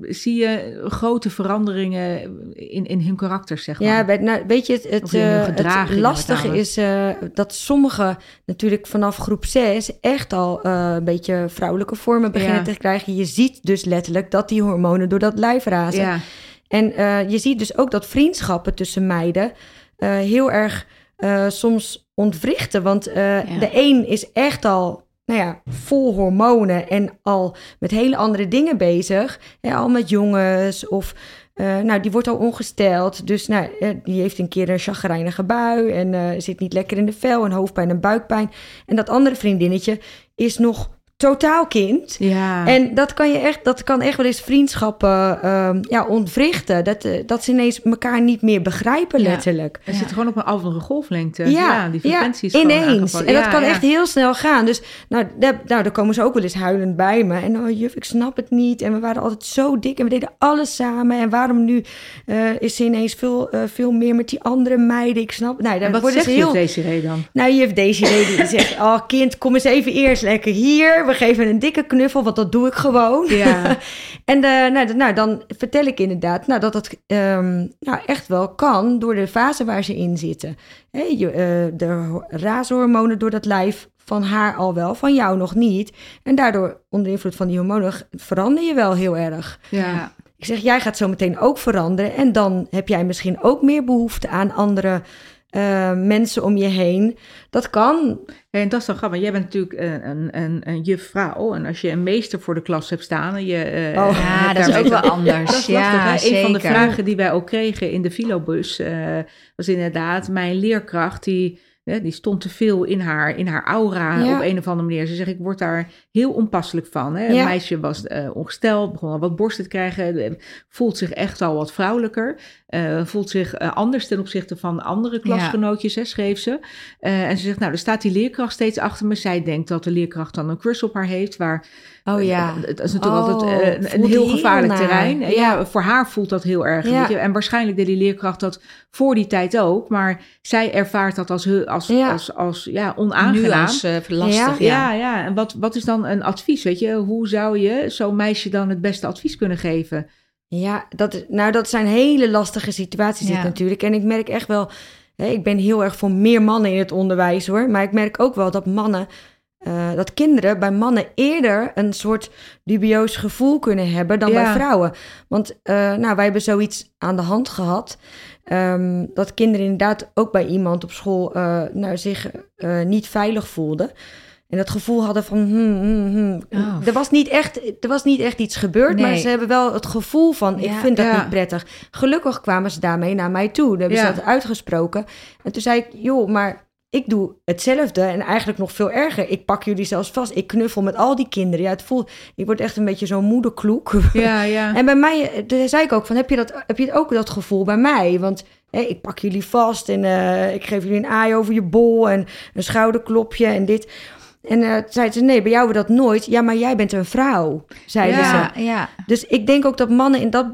zie je grote veranderingen in, in hun karakter, zeg maar? Ja, weet, nou, weet je, het, het, het lastige is dat sommigen natuurlijk vanaf groep 6 echt al een beetje vrouwelijke vormen beginnen Ja. te krijgen. Je ziet dus letterlijk dat die hormonen door dat lijf razen. ja. En je ziet dus ook dat vriendschappen tussen meiden heel erg eh, soms ontwrichten. Want eh, Ja. de een is echt al nou ja, vol hormonen en al met hele andere dingen bezig. Al met jongens of... eh, nou, die wordt al ongesteld. Dus nou, eh, die heeft een keer een chagrijnige bui en eh, zit niet lekker in de vel en hoofdpijn en buikpijn. En dat andere vriendinnetje is nog totaal kind. ja. En dat kan, je echt, dat kan echt wel eens vriendschappen ehm, ja, ontwrichten. Dat, eh, dat ze ineens elkaar niet meer begrijpen, Ja. letterlijk. Er Ja. zit gewoon op een andere golflengte. Ja, die ja, frequentie is gewoon ineens. En dat Ja, kan ja. echt heel snel gaan. Dus nou, daar, nou, dan komen ze ook wel eens huilend bij me. En oh juf, ik snap het niet. En we waren altijd zo dik en we deden alles samen. En waarom nu eh, is ze ineens veel, eh, veel meer met die andere meiden? Ik snap... Nou, En dan wat worden zegt ze heel... deze reden dan? Nou, juf Desiree die zegt... Oh kind, kom eens even eerst lekker hier. We geven een dikke knuffel, want dat doe ik gewoon. Ja. En eh, nou, nou, dan vertel ik inderdaad nou, dat het ehm, nou, echt wel kan door de fase waar ze in zitten. Hè, je, eh, de ho- razehormonen door dat lijf van haar al wel, van jou nog niet. En daardoor, onder invloed van die hormonen, verander je wel heel erg. Ja. Ik zeg, jij gaat zo meteen ook veranderen. En dan heb jij misschien ook meer behoefte aan andere eh, mensen om je heen. Dat kan. En dat is dan grappig. Jij bent natuurlijk een, een, een, juffrouw. En als je een meester voor de klas hebt staan. En je, eh, Oh. Ja, dat is ook wel anders. Dat is ja, lastig. Een van de vragen die wij ook kregen in de filobus eh, was inderdaad mijn leerkracht. Die, hè, die stond te veel in haar, in haar aura Ja. op een of andere manier. Ze zegt, ik word daar heel onpasselijk van. Hè? Ja. Een meisje was eh, ongesteld, begon al wat borsten te krijgen. eh, Voelt zich echt al wat vrouwelijker. eh, voelt zich anders ten opzichte van andere klasgenootjes, hè, schreef ze. En ze zegt, nou, er staat die leerkracht steeds achter me. Zij denkt dat de leerkracht dan een crush op haar heeft, waar Oh ja. eh, Dat is natuurlijk Oh, altijd eh, een, een heel gevaarlijk terrein. Ja. Ja. voor haar voelt dat heel erg. Ja. Weet je? En waarschijnlijk deed die leerkracht dat voor die tijd ook. Maar zij ervaart dat als, als, Ja. als, als, ja, onaangenaam. Nu als eh, lastig, ja, ja. ja. En wat, wat is dan een advies? Weet je? Hoe zou je zo'n meisje dan het beste advies kunnen geven? Ja, dat, nou, dat zijn hele lastige situaties dit natuurlijk. En ik merk echt wel, hè, ik ben heel erg voor meer mannen in het onderwijs hoor. Maar ik merk ook wel dat mannen, eh, dat kinderen bij mannen eerder een soort dubieus gevoel kunnen hebben dan Ja. bij vrouwen. Want eh, nou, wij hebben zoiets aan de hand gehad. ehm, dat kinderen inderdaad ook bij iemand op school uh, nou, zich niet veilig voelden. En dat gevoel hadden van, hmm, hmm, hmm. Oh. er, was niet echt, er was niet echt iets gebeurd, Nee. maar ze hebben wel het gevoel van, ik vind dat Ja. niet prettig. Gelukkig kwamen ze daarmee naar mij toe. Dan hebben ze dat uitgesproken. En toen zei ik, joh, maar ik doe hetzelfde en eigenlijk nog veel erger. Ik pak jullie zelfs vast. Ik knuffel met al die kinderen. Ja, het voelt, ik word echt een beetje zo'n moederkloek. Ja, ja. En bij mij, zei ik ook van, heb je, dat, heb je ook dat gevoel bij mij? Want ik pak jullie vast en eh, ik geef jullie een aai over je bol en een schouderklopje en dit. En eh toen zei ze, nee, bij jou we dat nooit. Ja, maar jij bent een vrouw, zeiden ze. Ja, ja. Dus ik denk ook dat mannen in, dat,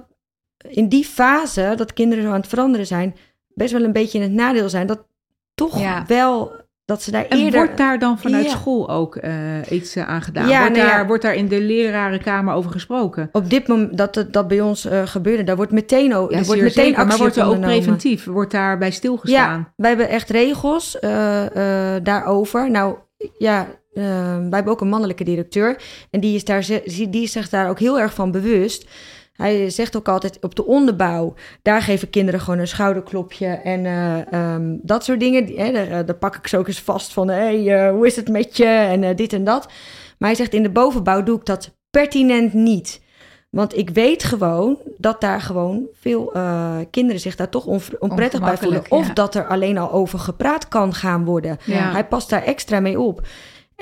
in die fase, dat kinderen zo aan het veranderen zijn, best wel een beetje in het nadeel zijn. Dat toch Ja. wel, dat ze daar En eerder... wordt daar dan vanuit Ja. school ook eh, iets eh, aan gedaan? Ja, wordt, nou ja. daar, wordt daar in de lerarenkamer over gesproken? Op dit moment dat het- dat bij ons eh, gebeurde, daar wordt meteen, o- Ja, er wordt meteen zeker, actie maar wordt er ook preventief? Wordt daarbij stilgestaan? Wij hebben echt regels eh, eh, daarover. Nou ja, wij hebben ook een mannelijke directeur. En die is, daar, ze- die is zich daar ook heel erg van bewust. Hij zegt ook altijd op de onderbouw, daar geven kinderen gewoon een schouderklopje en eh, ehm, dat soort dingen. Die- Hè, daar, eh, daar pak ik ze ook eens vast van, hé, hey, eh, hoe is het met je en dit en dat. Maar hij zegt in de bovenbouw doe ik dat pertinent niet. Want ik weet gewoon dat daar gewoon veel kinderen zich daar toch on- onprettig bij voelen. Of ja. dat er alleen al over gepraat kan gaan worden. Ja. Hij past daar extra mee op.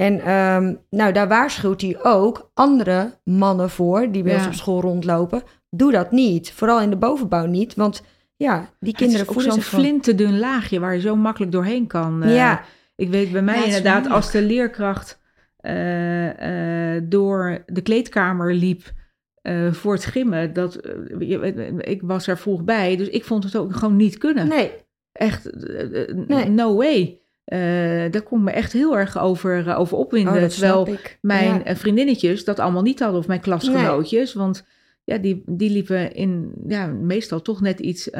En ehm, nou, daar waarschuwt hij ook andere mannen voor die bij Ja. ons op school rondlopen. Doe dat niet. Vooral in de bovenbouw niet. Want ja, die kinderen voelen zo'n flinterdun laagje waar je zo makkelijk doorheen kan. eh. Ik weet bij mij Ja, inderdaad, moeilijk. als de leerkracht eh, eh, door de kleedkamer liep voor het schimmen, dat, ik was er vroeg bij, dus ik vond het ook gewoon niet kunnen. nee. Echt, Nee. no way. Eh, daar kon ik me echt heel erg over, eh, over opwinden. Oh, terwijl mijn Ja. eh, vriendinnetjes dat allemaal niet hadden, of mijn klasgenootjes. Want ja, die, die liepen in, ja, meestal toch net iets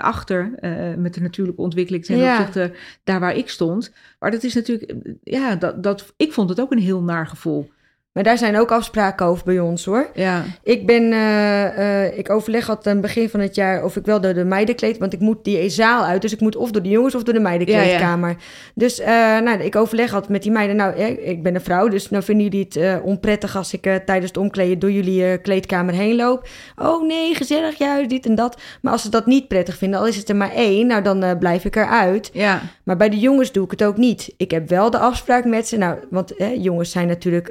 achter met de natuurlijke ontwikkeling ten Ja. opzichte daar waar ik stond. Maar dat is natuurlijk, ja, dat, dat, ik vond het ook een heel naar gevoel. Maar daar zijn ook afspraken over bij ons hoor. Ja, Ik ben, eh, eh, ik overleg altijd aan het begin van het jaar of ik wel door de meidenkleed, want ik moet die zaal uit, dus ik moet of door de jongens of door de meidenkleedkamer. Dus eh, nou, ik overleg altijd met die meiden, nou, ik ben een vrouw, dus nou vinden jullie het onprettig als ik tijdens het omkleden door jullie kleedkamer heen loop? Oh nee, gezellig, juist dit en dat. Maar als ze dat niet prettig vinden, al is het er maar één, nou dan blijf ik eruit. ja, Maar bij de jongens doe ik het ook niet. Ik heb wel de afspraak met ze. Nou, want jongens zijn natuurlijk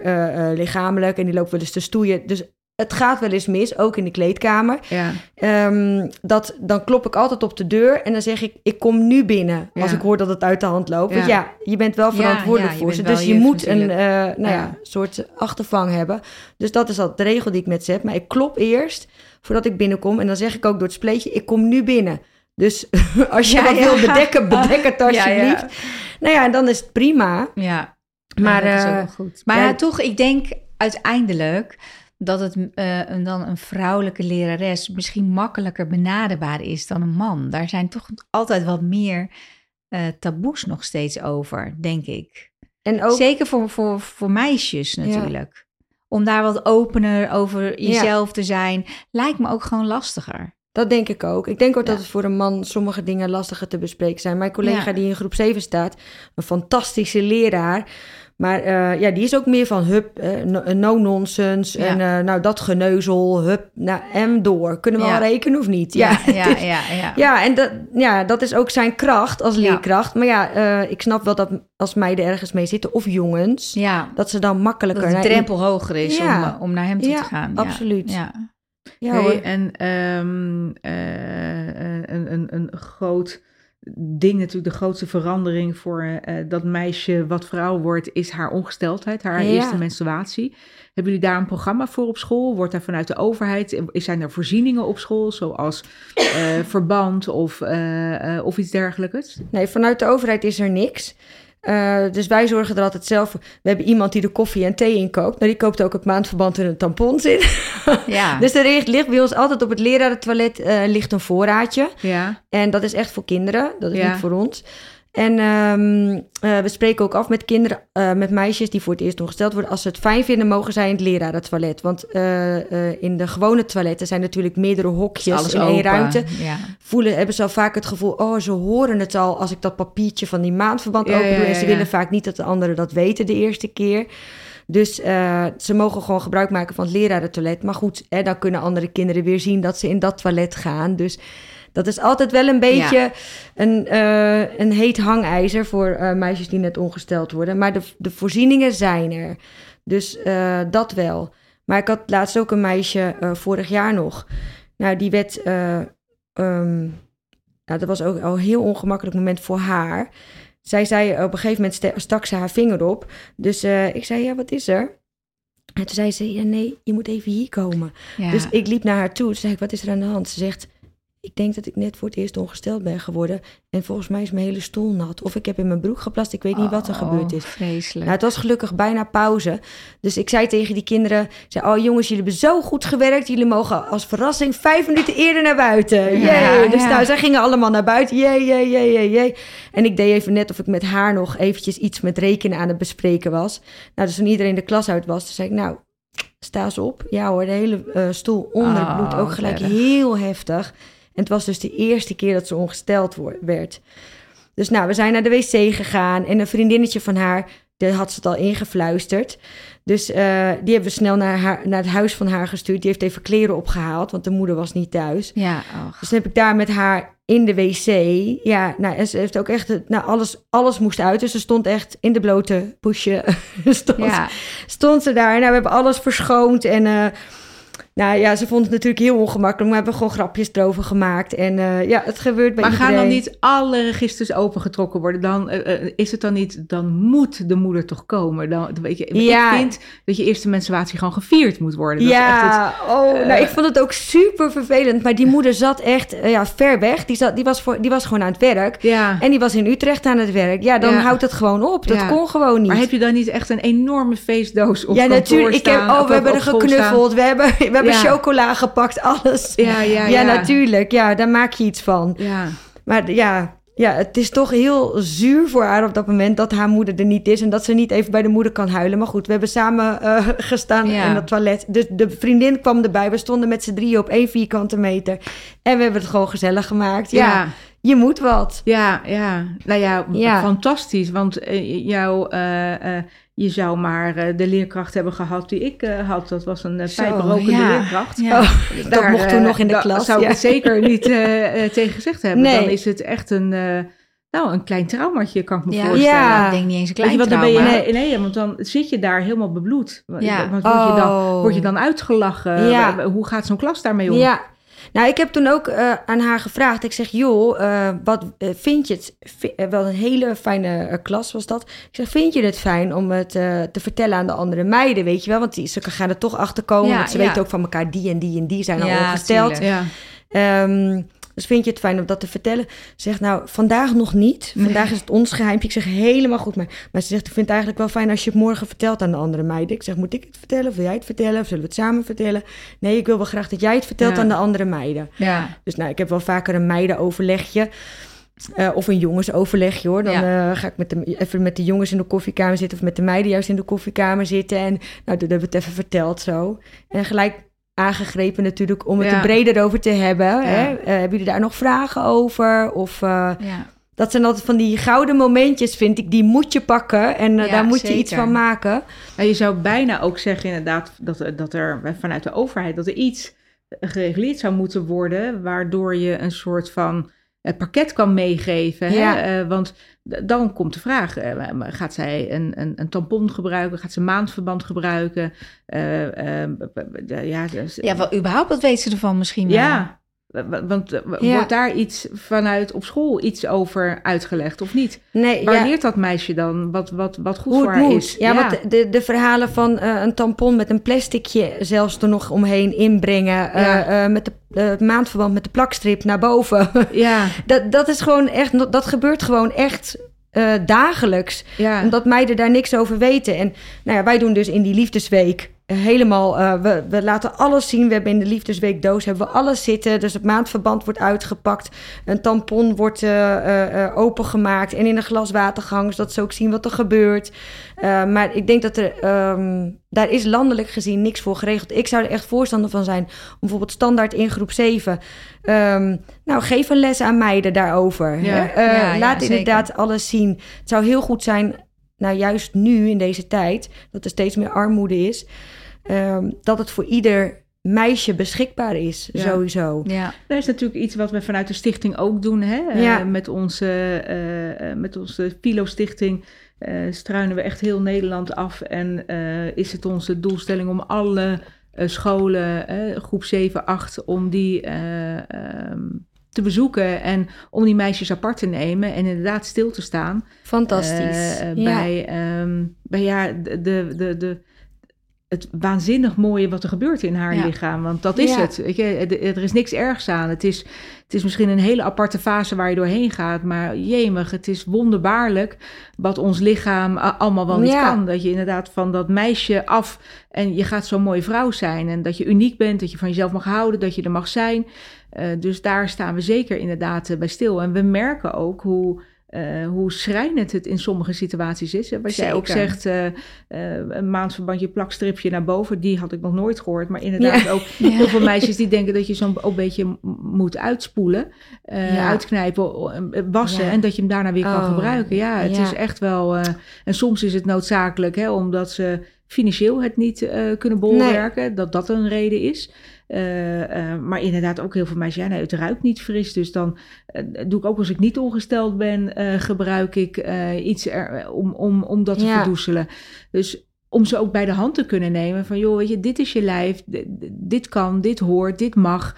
eh, lichamelijk en die lopen wel eens te stoeien. Dus het gaat wel eens mis, ook in de kleedkamer. ja. Ehm, dat, dan klop ik altijd op de deur en dan zeg ik, ik kom nu binnen. Als Ja. ik hoor dat het uit de hand loopt. Want Ja. ja, je bent wel Ja, verantwoordelijk ja, voor ze. Dus je juf moet een eh, nou ja. Ja. soort achtervang hebben. Dus dat is al de regel die ik met ze heb. Maar ik klop eerst voordat ik binnenkom. En dan zeg ik ook door het spleetje, ik kom nu binnen. Dus als je Ja, ja. wil bedekken, bedek het alsjeblieft. Nou ja, en dan is het prima. Ja, Maar, ja, dat is ook eh, wel goed. Maar ja, ja, toch, ik denk uiteindelijk dat het eh, een, dan een vrouwelijke lerares misschien makkelijker benaderbaar is dan een man. Daar zijn toch altijd wat meer eh, taboes nog steeds over, denk ik. En ook, Zeker voor, voor, voor meisjes natuurlijk. Om daar wat opener over jezelf te zijn, lijkt me ook gewoon lastiger. Dat denk ik ook. Ik denk ook dat het voor een man sommige dingen lastiger te bespreken zijn. Mijn collega Ja. die in groep 7 staat, een fantastische leraar. Maar eh, ja, die is ook meer van hup, eh, no- no-nonsense. Ja. En eh, nou, dat geneuzel, hup, nou, en door. Kunnen we Ja. al rekenen of niet? Ja, Ja, ja, ja. ja, Ja, en dat, ja, dat is ook zijn kracht als leerkracht. Maar ja, eh, ik snap wel dat als meiden ergens mee zitten, of jongens, dat ze dan makkelijker... dat de naar- drempel hoger is om, eh, om naar hem toe te gaan. Ja, absoluut. Ja. Hey, en ehm, eh, eh, een, een, een groot ding, natuurlijk de grootste verandering voor eh, dat meisje wat vrouw wordt, is haar ongesteldheid, haar Ja. eerste menstruatie. Hebben jullie daar een programma voor op school? Wordt daar vanuit de overheid, zijn er voorzieningen op school, zoals verband of, of iets dergelijks? Nee, vanuit de overheid is er niks. Eh, dus wij zorgen er altijd zelf voor. We hebben iemand die de koffie en thee inkoopt. Nou, die koopt ook het maandverband en een tampons in. Ja. Dus er ligt, bij ons altijd op het lerarentoilet eh, ligt een voorraadje. Ja, En dat is echt voor kinderen. Dat is Ja. niet voor ons. En ehm, eh, we spreken ook af met kinderen, eh, met meisjes die voor het eerst ongesteld worden. Als ze het fijn vinden, mogen zij in het lerarentoilet. Want eh, in de gewone toiletten zijn natuurlijk meerdere hokjes Alles in één ruimte. Ja. Voelen, hebben ze al vaak het gevoel, oh, ze horen het al als ik dat papiertje van die maandverband Ja, open doe. ja, en ze willen vaak niet dat de anderen dat weten de eerste keer. Dus ze mogen gewoon gebruik maken van het lerarentoilet. Maar goed, hè, dan kunnen andere kinderen weer zien dat ze in dat toilet gaan. Dus dat is altijd wel een beetje een, eh, een heet hangijzer voor eh, meisjes die net ongesteld worden. Maar de, de voorzieningen zijn er. Dus eh, dat wel. Maar ik had laatst ook een meisje, vorig jaar nog. Nou, die werd... eh, ehm, nou, dat was ook al een heel ongemakkelijk moment voor haar. Zij zei op een gegeven moment sta- stak ze haar vinger op. Dus ik zei, ja, wat is er? En toen zei ze, ja, nee, je moet even hier komen. Ja. Dus ik liep naar haar toe. Toen zei ik, wat is er aan de hand? Ze zegt, ik denk dat ik net voor het eerst ongesteld ben geworden. En volgens mij is mijn hele stoel nat. Of ik heb in mijn broek geplast. Ik weet niet wat er Oh, gebeurd is. Vreselijk. Nou, het was gelukkig bijna pauze. Dus ik zei tegen die kinderen... zei, oh jongens, jullie hebben zo goed gewerkt. Jullie mogen als verrassing vijf minuten eerder naar buiten. Ja. Dus ja. nou, zij gingen allemaal naar buiten. Jee, jee, jee, jee, jee. En ik deed even net of ik met haar nog eventjes iets met rekenen aan het bespreken was. Nou, dus toen iedereen de klas uit was, toen zei ik... nou, sta eens op. Ja hoor, de hele eh, stoel onder Oh, bloed. Ook gelijk heel heftig. En het was dus de eerste keer dat ze ongesteld werd. Dus nou, we zijn naar de wc gegaan. En een vriendinnetje van haar, die had ze het al ingefluisterd. Dus eh, die hebben we snel naar, haar, naar het huis van haar gestuurd. Die heeft even kleren opgehaald, want de moeder was niet thuis. Ja. Dus dan heb ik daar met haar in de wc. Ja, nou, en ze heeft ook echt... Nou, alles, alles moest uit. Dus ze stond echt in de blote poesje. stond, ja. stond ze daar. Nou, we hebben alles verschoond. En eh, nou ja, ze vond het natuurlijk heel ongemakkelijk. Maar we hebben gewoon grapjes erover gemaakt. En eh, ja, het gebeurt bij Maar iedereen. gaan dan niet alle registers opengetrokken worden? Dan eh, eh, is het dan niet, dan moet de moeder toch komen. Dan, weet je, Ja. Ik vind dat je eerste menstruatie gewoon gevierd moet worden. Dat is echt ja, oh, nou, ik vond het ook super vervelend. Maar die moeder zat echt ja, ver weg. Die, zat, die, was voor, die was gewoon aan het werk. ja. En die was in Utrecht aan het werk. Ja, dan Ja. houdt het gewoon op. Dat Ja. kon gewoon niet. Maar heb je dan niet echt een enorme feestdoos op ja, natuurlijk. Ik heb, oh, we hebben er geknuffeld. We hebben, we hebben Chocola gepakt, alles. Ja, ja, ja, ja. natuurlijk. Ja, daar maak je iets van. Ja. Maar ja, ja, het is toch heel zuur voor haar op dat moment dat haar moeder er niet is en dat ze niet even bij de moeder kan huilen. Maar goed, we hebben samen eh, gestaan Ja. in het toilet. Dus de vriendin kwam erbij. We stonden met z'n drieën op één vierkante meter. En we hebben het gewoon gezellig gemaakt. Ja, Ja. Je moet wat. Ja, ja. Nou ja, Ja. fantastisch. Want eh, jou, eh, eh, je zou maar de leerkracht hebben gehad die ik had. Dat was een pijprokende ja. leerkracht. Ja. Oh, dat Daar, mocht toen nog in de da- klas. zou ik zeker niet tegen gezegd hebben. Nee. Dan is het echt een, nou, een klein traumaatje, kan ik me Ja. voorstellen. Ja. Ik denk niet eens een klein want dan ben je, nee, nee, want dan zit je daar helemaal bebloed. Ja. Want word, je dan, Oh. word je dan uitgelachen? Ja. Hoe gaat zo'n klas daarmee om? Ja. Nou, ik heb toen ook eh, aan haar gevraagd. Ik zeg, joh, eh, wat eh, vind je het? wel een hele fijne klas was dat. Ik zeg, vind je het fijn om het te vertellen aan de andere meiden, weet je wel? Want die, ze gaan er toch achter komen. Ja, want ze ja. weten ook van elkaar, die en die en die zijn al Ja, ongesteld. tuurlijk. Dus vind je het fijn om dat te vertellen? Ze zegt, nou, vandaag nog niet. Vandaag is het ons geheimpje. Ik zeg, helemaal goed. Maar, maar ze zegt, ik vind het eigenlijk wel fijn als je het morgen vertelt aan de andere meiden. Ik zeg, moet ik het vertellen? Wil jij het vertellen? Of zullen we het samen vertellen? Nee, ik wil wel graag dat jij het vertelt Ja. aan de andere meiden. Ja. Dus nou, ik heb wel vaker een meidenoverlegje. eh, of een jongensoverlegje hoor. Dan eh, ga ik met de, even met de jongens in de koffiekamer zitten. Of met de meiden juist in de koffiekamer zitten. En nou, toen hebben we het even verteld zo. En gelijk aangegrepen natuurlijk om het Ja. er breder over te hebben. Hè? Eh, hebben jullie daar nog vragen over? Of eh, Ja. dat zijn altijd van die gouden momentjes, vind ik. Die moet je pakken en eh, daar moet je iets van maken. Nou, je zou bijna ook zeggen inderdaad dat, dat er vanuit de overheid dat er iets gereguleerd zou moeten worden, waardoor je een soort van eh, pakket kan meegeven. Hè? Eh, want dan komt de vraag, eh, gaat zij een, een, een tampon gebruiken? Gaat ze maandverband gebruiken? Eh, ja, dus- ja, wel überhaupt, wat weet ze ervan misschien wel? ja. Want eh, Ja. wordt daar iets vanuit op school iets over uitgelegd of niet? Nee, Waar ja. leert dat meisje dan wat, wat, wat goed hoe voor haar moet. is? Ja, want de, de verhalen van eh, een tampon met een plasticje zelfs er nog omheen inbrengen. Ja. eh, met de het maandverband met de plakstrip naar boven. ja, dat, dat is gewoon echt, dat gebeurt gewoon echt dagelijks. ja. Omdat meiden daar niks over weten. En nou ja, wij doen dus in die liefdesweek helemaal, uh, we, we laten alles zien. We hebben in de liefdesweekdoos hebben we alles zitten. Dus het maandverband wordt uitgepakt. Een tampon wordt uh, uh, opengemaakt en in een glas water gehangen, zodat ze ook zien wat er gebeurt. maar ik denk dat er, um, daar is landelijk gezien niks voor geregeld. Ik zou er echt voorstander van zijn om bijvoorbeeld standaard in groep 7... Um, ehm, nou, geef een les aan meiden daarover. Ja. Ja, laat inderdaad alles zien. Het zou heel goed zijn nou juist nu in deze tijd, dat er steeds meer armoede is, um, dat het voor ieder meisje beschikbaar is, sowieso. Ja. Dat is natuurlijk iets wat we vanuit de stichting ook doen. Hè? Ja. Uh, met, onze, uh, met onze Filo-stichting uh, struinen we echt heel Nederland af. En is het onze doelstelling om alle scholen, groep 7, 8, om die um, te bezoeken en om die meisjes apart te nemen en inderdaad stil te staan. Fantastisch. Uh, bij, ehm, bij ja, de, de, de, het waanzinnig mooie wat er gebeurt in haar lichaam. Want dat is het. Weet je, er is niks ergs aan. Het is, het is misschien een hele aparte fase waar je doorheen gaat. Maar jemig, het is wonderbaarlijk wat ons lichaam allemaal wel niet kan. Dat je inderdaad van dat meisje af en je gaat zo'n mooie vrouw zijn. En dat je uniek bent, dat je van jezelf mag houden, dat je er mag zijn. Uh, dus daar staan we zeker inderdaad uh, bij stil. En we merken ook hoe, uh, hoe schrijnend het in sommige situaties is. Wat jij ook zegt, een maandverbandje plakstripje naar boven, die had ik nog nooit gehoord. Maar inderdaad ook ja. heel veel meisjes die denken dat je zo'n beetje moet uitspoelen, ja. uitknijpen, wassen en dat je hem daarna weer kan oh, gebruiken. Ja, het is echt wel... en soms is het noodzakelijk, hè, omdat ze financieel het niet kunnen bolwerken, nee. dat dat een reden is. Uh, uh, maar inderdaad ook heel veel meisjes, ja, nee, het ruikt niet fris. Dus dan uh, doe ik ook als ik niet ongesteld ben, gebruik ik iets er, om, om, om dat te ja. verdoezelen. Dus om ze ook bij de hand te kunnen nemen van, joh, weet je, dit is je lijf, dit, dit kan, dit hoort, dit mag.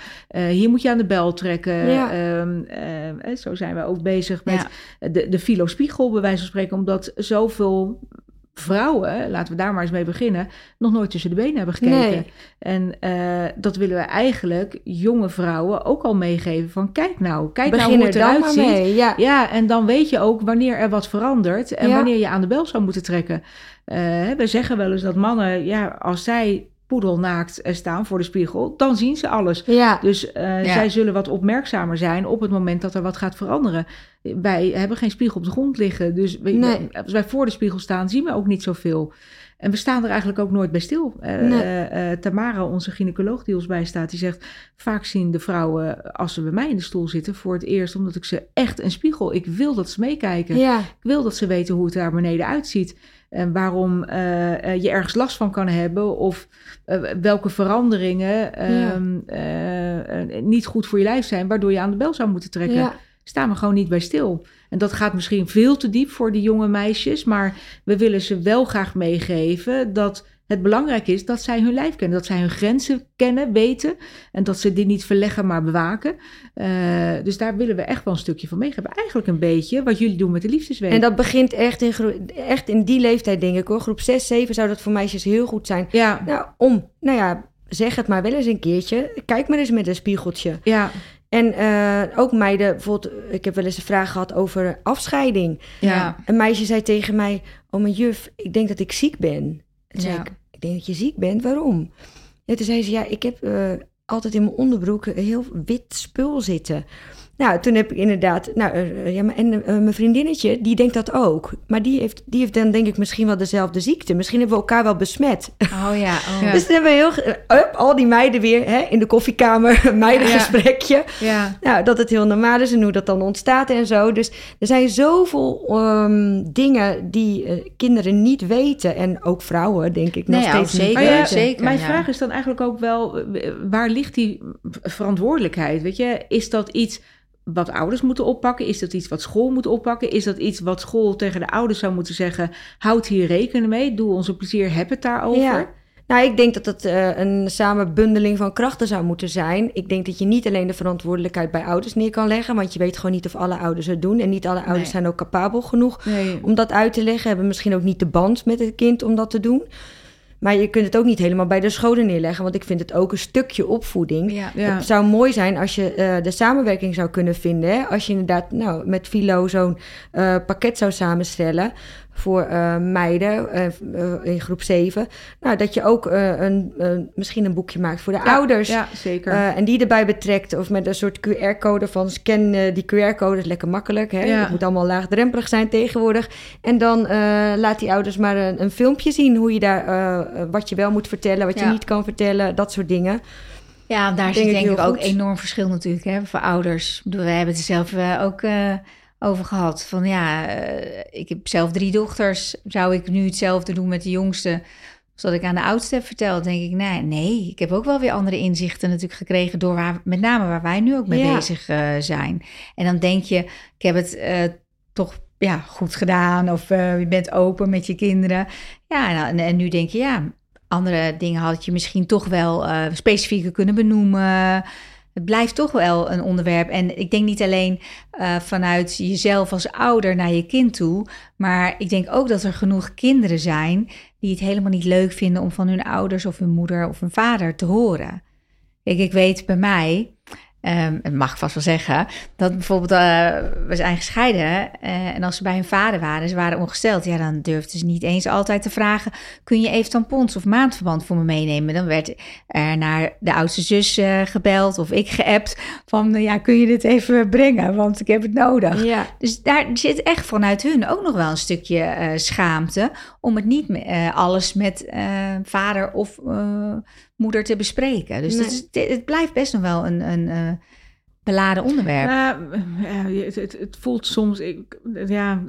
hier moet je aan de bel trekken. Ja. Um, zo zijn we ook bezig met ja. de, de filospiegel, bij wijze van spreken, omdat zoveel vrouwen, laten we daar maar eens mee beginnen, nog nooit tussen de benen hebben gekeken. Nee. En uh, dat willen we eigenlijk jonge vrouwen ook al meegeven van kijk nou, kijk Begin nou hoe het eruit ziet. Mee, ja. ja, en dan weet je ook wanneer er wat verandert en ja. wanneer je aan de bel zou moeten trekken. Uh, we zeggen wel eens dat mannen, ja, als zij poedelnaakt staan voor de spiegel, dan zien ze alles. Ja. Dus uh, ja. zij zullen wat opmerkzamer zijn op het moment dat er wat gaat veranderen. Wij hebben geen spiegel op de grond liggen, dus nee. als wij voor de spiegel staan, zien we ook niet zoveel. En we staan er eigenlijk ook nooit bij stil. Nee. Uh, uh, Tamara, onze gynaecoloog die ons bijstaat, die zegt... vaak zien de vrouwen, als ze bij mij in de stoel zitten... voor het eerst omdat ik ze echt een spiegel... ik wil dat ze meekijken. Ja. Ik wil dat ze weten hoe het daar beneden uitziet. En waarom uh, je ergens last van kan hebben... of welke veranderingen ja. um, niet goed voor je lijf zijn... waardoor je aan de bel zou moeten trekken. Ja. Staan we gewoon niet bij stil. En dat gaat misschien veel te diep voor die jonge meisjes, maar we willen ze wel graag meegeven dat het belangrijk is dat zij hun lijf kennen, dat zij hun grenzen kennen, weten en dat ze die niet verleggen, maar bewaken. Uh, dus daar willen we echt wel een stukje van meegeven. Eigenlijk een beetje wat jullie doen met de liefdesweek. En dat begint echt in, echt in die leeftijd, denk ik hoor. Groep 6, 7 zou dat voor meisjes heel goed zijn. Ja. Nou, om, nou ja, zeg het maar wel eens een keertje. Kijk maar eens met een spiegeltje. Ja. En uh, ook meiden, bijvoorbeeld, ik heb wel eens een vraag gehad over afscheiding. Ja. Een meisje zei tegen mij: Oh, mijn juf, ik denk dat ik ziek ben. Toen zei ik: Ik denk dat je ziek bent, waarom? En toen zei ze: Ja, ik heb uh, altijd in mijn onderbroek een heel wit spul zitten. Nou, toen heb ik inderdaad, nou, uh, ja, maar, en uh, mijn vriendinnetje, die denkt dat ook. Maar die heeft, die heeft dan denk ik misschien wel dezelfde ziekte. Misschien hebben we elkaar wel besmet. Oh ja. Oh. dus dan hebben we heel, uh, al die meiden weer hè, in de koffiekamer, meidengesprekje. Ja. ja. Nou, dat het heel normaal is en hoe dat dan ontstaat en zo. Dus er zijn zoveel um, dingen die kinderen niet weten. En ook vrouwen, denk ik, nog nee, steeds zeker, niet ja, zeker. Mijn vraag is dan eigenlijk ook wel, waar ligt die verantwoordelijkheid? Weet je, is dat iets wat ouders moeten oppakken? Is dat iets wat school moet oppakken? Is dat iets wat school tegen de ouders zou moeten zeggen? Houd hier rekening mee, doe onze plezier, heb het daarover. Ja. Nou, ik denk dat het uh, een samenbundeling van krachten zou moeten zijn. Ik denk dat je niet alleen de verantwoordelijkheid bij ouders neer kan leggen, want je weet gewoon niet of alle ouders het doen. En niet alle ouders nee. zijn ook capabel genoeg nee. om dat uit te leggen, hebben misschien ook niet de band met het kind om dat te doen. Maar je kunt het ook niet helemaal bij de scholen neerleggen, want ik vind het ook een stukje opvoeding. Ja. Ja. Het zou mooi zijn als je uh, de samenwerking zou kunnen vinden. Hè? Als je inderdaad nou, met Filo zo'n uh, pakket zou samenstellen voor eh, meiden eh, eh, in groep 7. Nou, dat je ook eh, een, misschien een boekje maakt voor de Ja, ouders. Ja, zeker. Eh, en die erbij betrekt. Of met een soort QR-code van scan eh, die QR-code. is lekker makkelijk. Hè? Ja. Het moet allemaal laagdrempelig zijn tegenwoordig. En dan eh, laat die ouders maar een, een filmpje zien. Hoe je daar, eh, wat je wel moet vertellen. Wat je niet kan vertellen. Dat soort dingen. Ja, daar Denk zit ik denk ik ook goed. enorm verschil natuurlijk hè, voor ouders. Wij hebben het zelf eh, ook eh, over gehad. Van ja, eh, ik heb zelf drie dochters. Zou ik nu hetzelfde doen met de jongste? Als dat ik aan de oudste heb verteld, denk ik, nee, nee. Ik heb ook wel weer andere inzichten natuurlijk gekregen door waar, met name waar wij nu ook mee Ja. bezig eh, zijn. En dan denk je, ik heb het eh, toch ja, goed gedaan of je bent open met je kinderen. Ja, en, en nu denk je, ja, andere dingen had je misschien toch wel specifieker kunnen benoemen. Het blijft toch wel een onderwerp. En ik denk niet alleen eh, vanuit jezelf als ouder naar je kind toe. Maar ik denk ook dat er genoeg kinderen zijn die het helemaal niet leuk vinden om van hun ouders of hun moeder of hun vader te horen. Kijk, ik weet bij mij, ehm dat mag vast wel zeggen, dat bijvoorbeeld, eh, we zijn gescheiden eh, en als ze bij hun vader waren, ze waren ongesteld, ja, dan durfden ze niet eens altijd te vragen, kun je even tampons of maandverband voor me meenemen? Dan werd er naar de oudste zus eh, gebeld of ik geappt van, eh, ja, kun je dit even brengen, want ik heb het nodig. Ja. Dus daar zit echt vanuit hun ook nog wel een stukje schaamte om het niet alles met vader of moeder te bespreken. Dus Nee. dat is, het, het blijft best nog wel een, een eh, beladen onderwerp. Ja, je- het, het, het voelt soms ik, ja,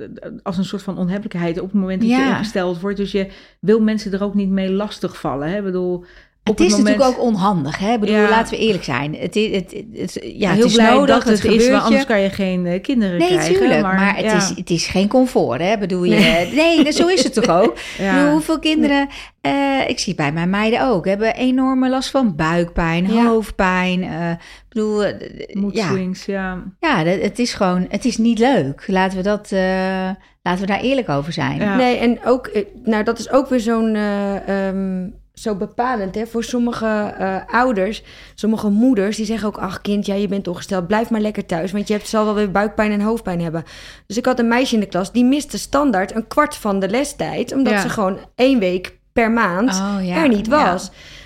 als een soort van onhebbelijkheid op het moment dat je ingesteld wordt. Dus je wil mensen er ook niet mee lastigvallen. Hè? Ik bedoel, het is moment, natuurlijk ook onhandig, hè? Ik bedoel, Ja. laten we eerlijk zijn. Het, is- het, het, het- ja, heel het is blij nodig, dat het, is, gebeurt je. anders kan je geen eh, kinderen Nee, krijgen. tuurlijk, maar, maar, het, is, het is geen comfort, hè? Bedoel je? Nee, zo is het toch ook? Ik ja. bedoel, hoeveel kinderen, eh, ik zie het bij mijn meiden ook, hebben enorme last van buikpijn, Ja. hoofdpijn. eh, ik bedoel, eh, ja, Moedswings, ja. het is gewoon, het is niet leuk. Laten we, dat, eh, laten we daar eerlijk over zijn. Ja. Nee, en ook, eh, nou dat is ook weer zo'n, eh, ehm, zo bepalend hè, voor sommige eh, ouders, sommige moeders, die zeggen ook, ach kind, ja, je bent ongesteld, blijf maar lekker thuis, want je hebt, zal wel weer buikpijn en hoofdpijn hebben. Dus ik had een meisje in de klas, die miste standaard een kwart van de lestijd, omdat Ja. ze gewoon één week per maand Oh, ja. er niet Ja.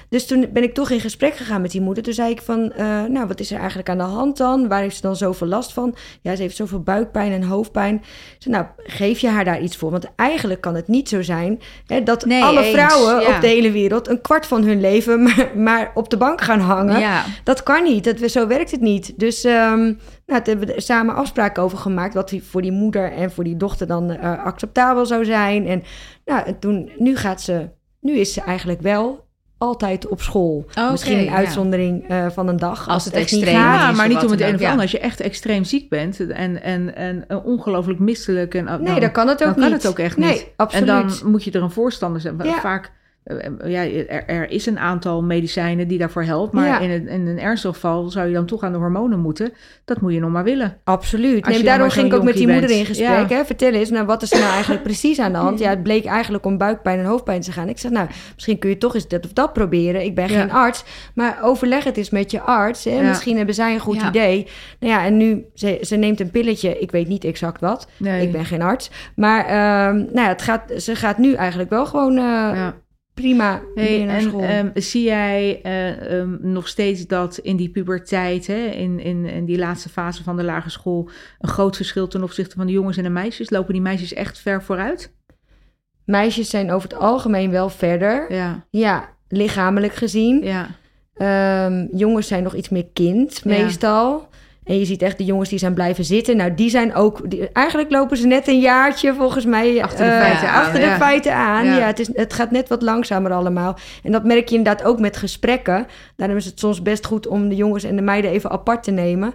Dus toen ben ik toch in gesprek gegaan met die moeder. Toen zei ik van, eh, nou, wat is er eigenlijk aan de hand dan? Waar heeft ze dan zoveel last van? Ja, ze heeft zoveel buikpijn en hoofdpijn. Zei, nou, geef je haar daar iets voor? Want eigenlijk kan het niet zo zijn hè, dat Nee, alle eens, vrouwen ja. op de hele wereld een kwart van hun leven maar, maar op de bank gaan hangen. Ja. Dat kan niet. Dat, zo werkt het niet. Dus ehm, nou, daar hebben we er samen afspraken over gemaakt. Wat voor die moeder en voor die dochter dan eh, acceptabel zou zijn. En nou, en toen, nu gaat ze, nu is ze eigenlijk wel altijd op school. Misschien een ja. uitzondering eh, van een dag. Als het niet extreem gaat. Ja, is maar niet om het een of ja. ander. Als je echt extreem ziek bent en, en, en, en ongelooflijk misselijk... En, Nee, dan, dan kan het ook dan kan niet. het ook echt Nee, niet. absoluut. En dan moet je er een voorstander zijn. Ja. Vaak, ja, er, er is een aantal medicijnen die daarvoor helpen. Maar Ja. in, een, in een ernstig geval zou je dan toch aan de hormonen moeten. Dat moet je nog maar willen. Absoluut. Nee, maar zo'n ging ik ook met die moeder in gesprek. Ja. Hè? Vertel eens, nou, wat is er nou eigenlijk precies aan de hand? Ja, het bleek eigenlijk om buikpijn en hoofdpijn te gaan. Ik zeg, nou, misschien kun je toch eens dit of dat proberen. Ik ben Ja. geen arts, maar overleg het eens met je arts. Hè? Misschien hebben zij een goed idee. Nou ja, en nu, ze, ze neemt een pilletje. Ik weet niet exact wat. Nee. Ik ben geen arts. Maar ehm, nou ja, het gaat, ze gaat nu eigenlijk wel gewoon eh, ja. Prima Hey, weer naar en school. ehm, zie jij eh, ehm, nog steeds dat in die puberteit, hè, in, in, in die laatste fase van de lagere school, een groot verschil ten opzichte van de jongens en de meisjes? Lopen die meisjes echt ver vooruit? Meisjes zijn over het algemeen wel verder. Ja, Ja, lichamelijk gezien. ja. Ehm, jongens zijn nog iets meer kind, Ja. meestal. En je ziet echt de jongens die zijn blijven zitten. Nou, die zijn ook... Die, eigenlijk lopen ze net een jaartje, volgens mij... Achter de eh, feiten aan, Achter de ja. feiten aan, Ja. ja. het, is, het gaat net wat langzamer allemaal. En dat merk je inderdaad ook met gesprekken. Daarom is het soms best goed om de jongens en de meiden even apart te nemen.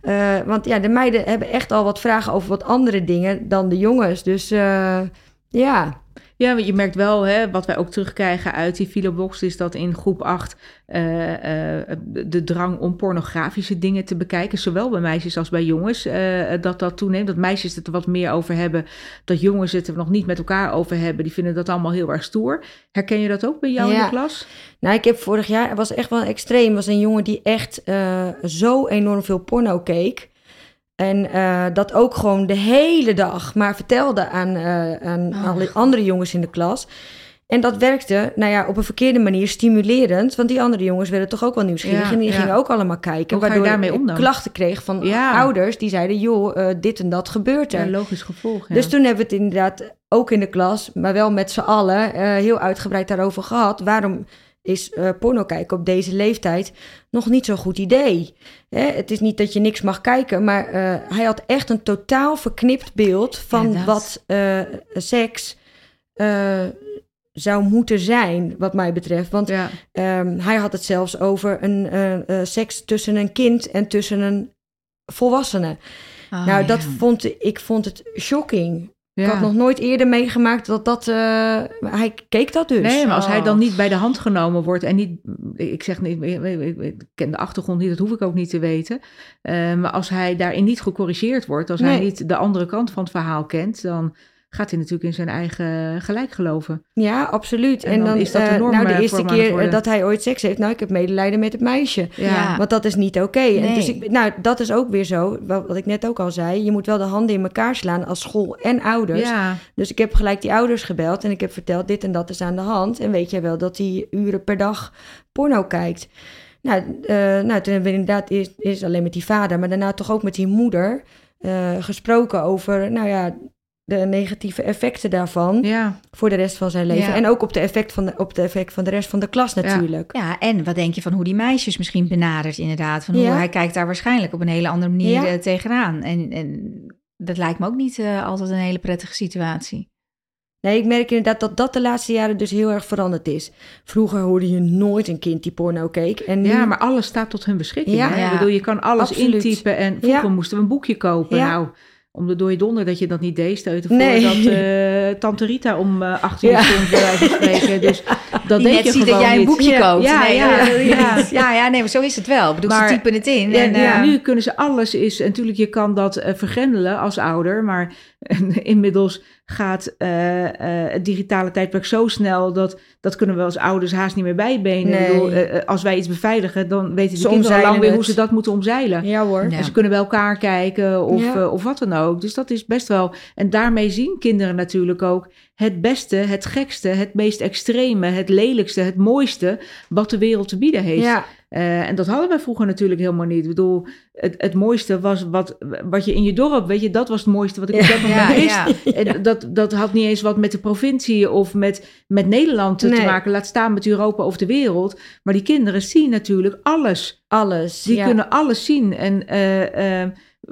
Eh, want ja, de meiden hebben echt al wat vragen over wat andere dingen dan de jongens. Dus eh, ja... Ja, want je merkt wel, hè, wat wij ook terugkrijgen uit die filobox, is dat in groep 8 eh, eh, de drang om pornografische dingen te bekijken, zowel bij meisjes als bij jongens, eh, dat dat toeneemt. Dat meisjes het er wat meer over hebben, dat jongens het er nog niet met elkaar over hebben. Die vinden dat allemaal heel erg stoer. Herken je dat ook bij jou in de klas? Nou, ik heb vorig jaar, het was echt wel extreem, was een jongen die echt zo enorm veel porno keek. En eh, dat ook gewoon de hele dag maar vertelde aan, eh, aan Oh, alle andere jongens in de klas. En dat werkte, nou ja, op een verkeerde manier stimulerend. Want die andere jongens werden toch ook wel nieuwsgierig. Ja, en die ja. gingen ook allemaal kijken. Hoe ga je waardoor daarmee ik om dan? klachten kreeg van Ja. ouders die zeiden... joh, eh, dit en dat gebeurt er. Logisch gevolg. Dus toen hebben we het inderdaad ook in de klas, maar wel met z'n allen, heel uitgebreid daarover gehad. Waarom is eh, porno kijken op deze leeftijd nog niet zo'n goed idee? Hè, het is niet dat je niks mag kijken, maar eh, hij had echt een totaal verknipt beeld van Ja, wat eh, seks zou moeten zijn, wat mij betreft. Want ja. Ehm, hij had het zelfs over een seks tussen een kind en tussen een volwassene. Oh, nou, dat ja. vond ik vond het shocking. Ik had nog nooit eerder meegemaakt dat dat. eh, hij keek dat dus. Nee, maar als hij Oh. dan niet bij de hand genomen wordt en niet, ik zeg niet, ik, ken de achtergrond niet, dat hoef ik ook niet te weten. Eh, maar als hij daarin niet gecorrigeerd wordt, als hij niet de andere kant van het verhaal kent, dan gaat hij natuurlijk in zijn eigen gelijk geloven. Ja, absoluut. En En, dan dan, is dat de eh, norm, nou, de eh, eerste keer eh, dat hij ooit seks heeft, nou, ik heb medelijden met het meisje. Ja. Want dat is niet oké. En Nee. Dus ik, nou, dat is ook weer zo, wat wat ik net ook al zei. Je moet wel de handen in elkaar slaan als school en ouders. Ja, Dus ik heb gelijk die ouders gebeld en ik heb verteld, dit en dat is aan de hand. En weet jij wel dat hij uren per dag porno kijkt? Nou, nou toen hebben we inderdaad eerst, eerst alleen met die vader, maar daarna toch ook met die moeder gesproken over, nou ja, de negatieve effecten daarvan ja. voor de rest van zijn leven. Ja. En ook op de, effect van de, op de effect van de rest van de klas natuurlijk. Ja, en wat denk je van hoe die meisjes misschien benadert inderdaad? Van hoe Ja. hij kijkt daar waarschijnlijk op een hele andere manier Ja. eh, tegenaan. En, en dat lijkt me ook niet eh, altijd een hele prettige situatie. Nee, ik merk inderdaad dat dat de laatste jaren dus heel erg veranderd is. Vroeger hoorde je nooit een kind die porno keek. En nu, ja, maar alles staat tot hun beschikking. Ja. hè? Ja. Ik bedoel, je kan alles Absoluut. intypen en vroeger Ja. moesten we een boekje kopen. Ja. Nou, om de dode donder dat je dat niet deed, steuten voor Nee. dat eh, tante Rita om eh 18 uur Ja. stond, bij wijze van spreken. Dus dat Die deed net je ziet dat gewoon jij een boekje Ja. koopt. Ja, nee, ja, dat je ja. ja, ja, nee, maar zo is het wel. Ik bedoel, Maar- ze typen het in. Ja, en, ja, eh, nu kunnen ze alles is. En natuurlijk, je kan dat vergrendelen als ouder. Maar inmiddels gaat eh, eh, het digitale tijdperk zo snel dat dat kunnen we als ouders haast niet meer bijbenen. Nee. Ik bedoel, eh, als wij iets beveiligen, dan weten de Ze kinderen al lang weer hoe ze dat moeten omzeilen. Ja hoor. Ja. En ze kunnen bij elkaar kijken of, Ja. of wat dan ook. Dus dat is best wel. En daarmee zien kinderen natuurlijk ook het beste, het gekste, het meest extreme, het lelijkste, het mooiste wat de wereld te bieden heeft. Ja, Eh, en dat hadden wij vroeger natuurlijk helemaal niet. Ik bedoel, het, het mooiste was wat, wat je in je dorp, weet je, dat was het mooiste wat ik op dat moment ja. En dat, dat had niet eens wat met de provincie of met, met Nederland te, maken. Laat staan met Europa of de wereld. Maar die kinderen zien natuurlijk alles. alles. Die kunnen alles zien. En eh, eh,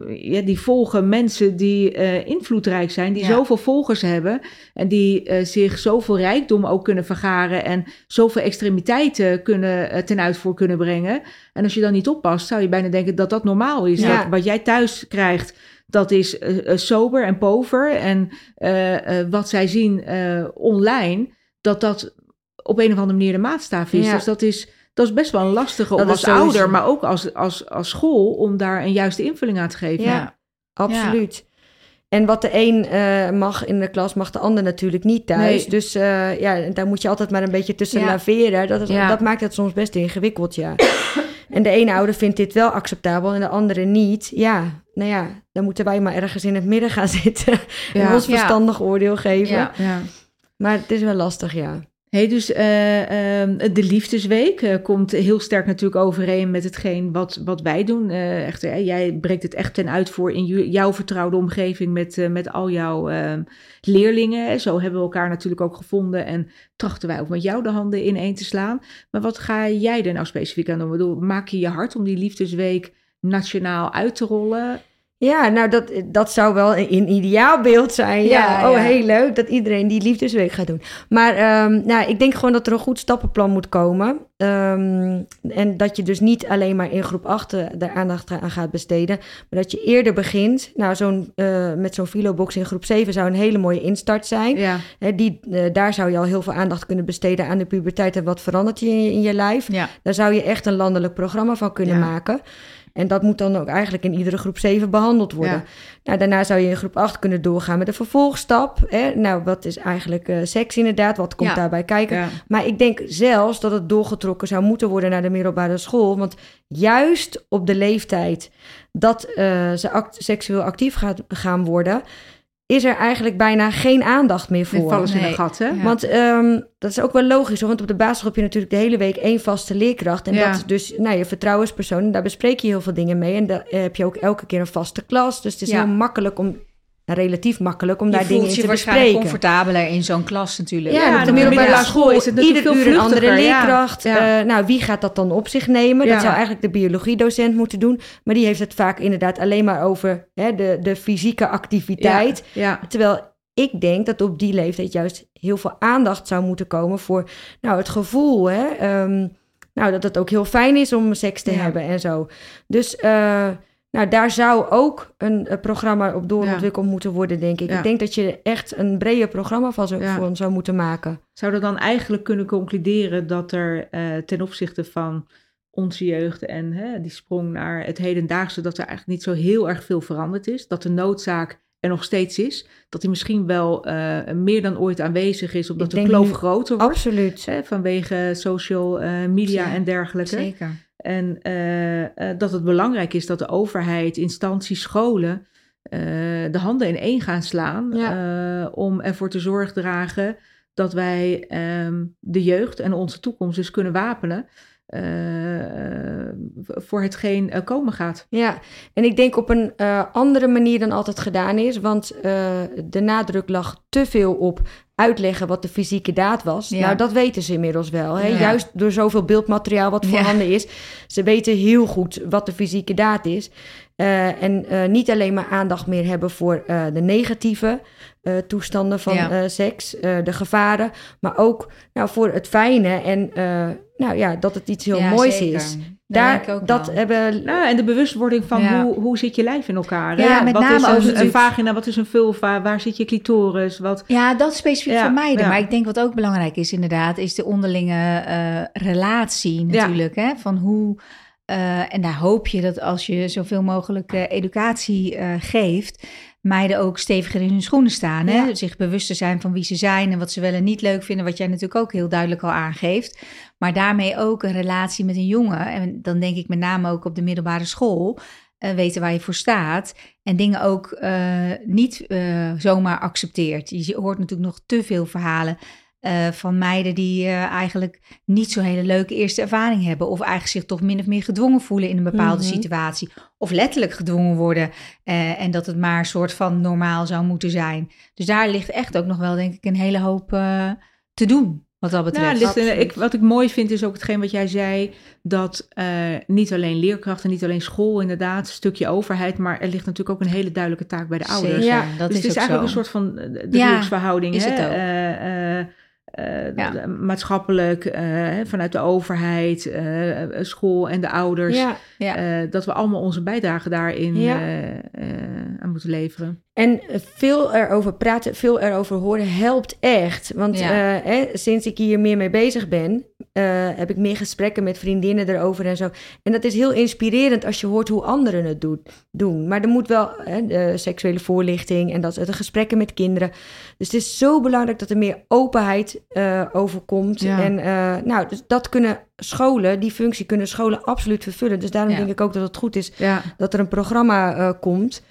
ja, die volgen mensen die eh, invloedrijk zijn, die Ja. zoveel volgers hebben. En die eh, zich zoveel rijkdom ook kunnen vergaren. En zoveel extremiteiten kunnen, eh, ten uitvoer kunnen brengen. En als je dan niet oppast, zou je bijna denken dat dat normaal is. Ja. Dat wat jij thuis krijgt. Dat is sober en pover. En wat zij zien online, dat dat op een of andere manier de maatstaf is. Ja. Dus dat is, dat is best wel een lastige om als sowieso- ouder, maar ook als, als, als school, om daar een juiste invulling aan te geven. Ja. Absoluut. En wat de een eh, mag in de klas, mag de ander natuurlijk niet thuis. Nee. Dus eh, ja, daar moet je altijd maar een beetje tussen Ja. laveren. Dat, is, Ja. dat maakt het soms best ingewikkeld, ja. en de ene ouder vindt dit wel acceptabel en de andere niet. Ja, nou ja, dan moeten wij maar ergens in het midden gaan zitten. en ons Ja. verstandig oordeel geven. Ja. Ja. Maar het is wel lastig, ja. Hey, dus eh, ehm, de Liefdesweek eh, komt heel sterk natuurlijk overeen met hetgeen wat, wat wij doen. Eh, echt, jij breekt het echt ten uitvoer in jouw vertrouwde omgeving met, met al jouw ehm, leerlingen. Zo hebben we elkaar natuurlijk ook gevonden en trachten wij ook met jou de handen ineen te slaan. Maar wat ga jij er nou specifiek aan doen? Maak je je hard om die Liefdesweek nationaal uit te rollen? Ja, nou dat, dat zou wel een, een ideaalbeeld zijn. Ja, Ja, oh ja. heel leuk dat iedereen die liefdesweek gaat doen. Maar ehm, nou, ik denk gewoon dat er een goed stappenplan moet komen. Ehm, en dat je dus niet alleen maar in groep 8 eh, de aandacht aan gaat besteden. Maar dat je eerder begint. Nou, zo'n, eh, met zo'n filobox in groep 7 zou een hele mooie instart zijn. Ja, die, eh, daar zou je al heel veel aandacht kunnen besteden aan de puberteit en wat verandert je in je, in je lijf. Ja. Daar zou je echt een landelijk programma van kunnen Ja. maken. En dat moet dan ook eigenlijk in iedere groep 7 behandeld worden. Ja. Nou, daarna zou je in groep 8 kunnen doorgaan met de vervolgstap. Hè? Nou, wat is eigenlijk eh, seks inderdaad? Wat komt Ja. daarbij kijken? Ja. Maar ik denk zelfs dat het doorgetrokken zou moeten worden naar de middelbare school. Want juist op de leeftijd dat eh, ze act- seksueel actief gaat, gaan worden, is er eigenlijk bijna geen aandacht meer Dan voor. vallen ze in Nee. een gat, hè? Ja. Want ehm, dat is ook wel logisch, hoor, want op de basisschool heb je natuurlijk de hele week één vaste leerkracht. En Ja. dat is dus nou, je vertrouwenspersoon. En daar bespreek je heel veel dingen mee. En daar heb je ook elke keer een vaste klas. Dus het is Ja. heel makkelijk om, relatief makkelijk om Je daar dingen voelt in je te waarschijnlijk bespreken. comfortabeler in zo'n klas natuurlijk. Ja, Ja, en op de de middelbare school school is het natuurlijk ieder veel uur een andere leerkracht. Ja. Eh, nou, wie gaat dat dan op zich nemen? Ja. Dat zou eigenlijk de biologiedocent moeten doen. Maar die heeft het vaak inderdaad alleen maar over hè, de, de fysieke activiteit. Ja. Terwijl ik denk dat op die leeftijd juist heel veel aandacht zou moeten komen voor nou, het gevoel. Hè? ehm, nou, dat het ook heel fijn is om seks te Ja. hebben en zo. Dus eh, nou, daar zou ook een, eh, programma op doorontwikkeld moeten worden, denk ik. Ja. Ik denk dat je echt een breder programma van zou, Ja. voor zou moeten maken. Zouden we dan eigenlijk kunnen concluderen dat er eh, ten opzichte van onze jeugd en hè, die sprong naar het hedendaagse, dat er eigenlijk niet zo heel erg veel veranderd is. Dat de noodzaak er nog steeds is. Dat die misschien wel eh, meer dan ooit aanwezig is, omdat de kloof groter wordt. Absoluut. Hè, vanwege social media Ja, en dergelijke. Zeker. En eh, eh, dat het belangrijk is dat de overheid, instanties, scholen eh, de handen in één gaan slaan eh, om ervoor te zorg dragen dat wij ehm, de jeugd en onze toekomst dus kunnen wapenen eh, voor hetgeen eh, komen gaat. Ja, en ik denk op een eh, andere manier dan altijd gedaan is. Want eh, de nadruk lag te veel op uitleggen wat de fysieke daad was. Ja. Nou, dat weten ze inmiddels wel. Hè? Ja. Juist door zoveel beeldmateriaal wat Ja. voorhanden is. Ze weten heel goed wat de fysieke daad is. Eh, en eh, niet alleen maar aandacht meer hebben voor eh, de negatieve eh, toestanden van Ja. eh, seks, eh, de gevaren. Maar ook nou, voor het fijne en eh, nou, ja, dat het iets heel Ja, moois zeker. is. Daar, denk ik ook dat wel. Nou, hebben en de bewustwording van Ja. hoe, hoe zit je lijf in elkaar. hè? Ja, met wat name is een, natuurlijk- vagina, wat is een vulva, waar zit je clitoris? Wat, Ja, dat specifiek Ja, voor meiden. ja. Maar ik denk wat ook belangrijk is inderdaad, is de onderlinge eh, relatie Ja. natuurlijk. Hè? Van hoe, eh, en daar hoop je dat als je zoveel mogelijk eh, educatie eh, geeft, meiden ook steviger in hun schoenen staan. Hè? Ja. Zich bewust te zijn van wie ze zijn en wat ze wel en niet leuk vinden. Wat jij natuurlijk ook heel duidelijk al aangeeft. Maar daarmee ook een relatie met een jongen. En dan denk ik met name ook op de middelbare school. eh, weten waar je voor staat. En dingen ook eh, niet eh, zomaar accepteert. Je hoort natuurlijk nog te veel verhalen eh, van meiden die eh, eigenlijk niet zo'n hele leuke eerste ervaring hebben. Of eigenlijk zich toch min of meer gedwongen voelen in een bepaalde Mhm. situatie. Of letterlijk gedwongen worden. eh, en dat het maar een soort van normaal zou moeten zijn. Dus daar ligt echt ook nog wel, denk ik, een hele hoop te doen. Wat dat betreft. Nou, ligt absoluut. ik, wat ik mooi vind is ook hetgeen wat jij zei, dat niet alleen leerkrachten, niet alleen school inderdaad, een stukje overheid, maar er ligt natuurlijk ook een hele duidelijke taak bij de ouders. Zeker, Ja, dat dus is het is ook eigenlijk zo. een soort van eh, Ja, is hè? het ook. Eh, Ja. maatschappelijk, eh, vanuit de overheid, eh, school en de ouders. Ja, Ja. dat we allemaal onze bijdrage daarin aan moeten leveren. En veel erover praten, veel erover horen helpt echt. Want Ja. eh, hè, sinds ik hier meer mee bezig ben, eh, heb ik meer gesprekken met vriendinnen erover en zo. En dat is heel inspirerend als je hoort hoe anderen het doet, doen. Maar er moet wel hè, de seksuele voorlichting en dat, de gesprekken met kinderen. Dus het is zo belangrijk dat er meer openheid eh overkomt. Ja. En nou, dus dat kunnen scholen, die functie kunnen scholen absoluut vervullen. Dus daarom Ja. denk ik ook dat het goed is dat er een programma komt.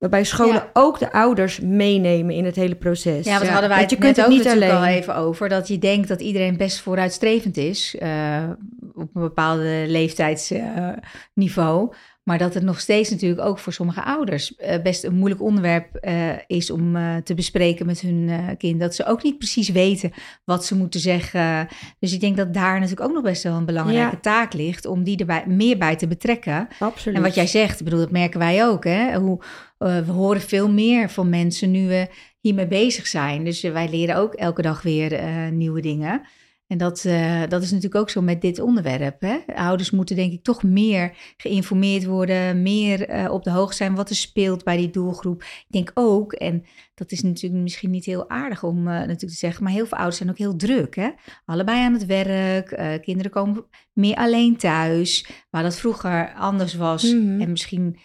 Waarbij scholen Ja. ook de ouders meenemen in het hele proces. Ja, want Ja, hadden wij het je kunt het ook niet natuurlijk al alleen. even over. Dat je denkt dat iedereen best vooruitstrevend is. eh, op een bepaalde leeftijdsniveau. maar dat het nog steeds natuurlijk ook voor sommige ouders eh, best een moeilijk onderwerp eh, is om eh, te bespreken met hun eh, kind. Dat ze ook niet precies weten wat ze moeten zeggen. Dus ik denk dat daar natuurlijk ook nog best wel een belangrijke Ja. taak ligt. Om die erbij meer bij te betrekken. Absoluut. En wat jij zegt, ik bedoel, dat merken wij ook. Hè? Hoe, we horen veel meer van mensen nu we hiermee bezig zijn. Dus eh, wij leren ook elke dag weer eh, nieuwe dingen. En dat, uh, dat is natuurlijk ook zo met dit onderwerp. Hè? Ouders moeten denk ik toch meer geïnformeerd worden, meer uh, op de hoogte zijn wat er speelt bij die doelgroep. Ik denk ook, en dat is natuurlijk misschien niet heel aardig om uh, natuurlijk te zeggen, maar heel veel ouders zijn ook heel druk. Hè? Allebei aan het werk, kinderen komen meer alleen thuis, waar dat vroeger anders was mm -hmm. en misschien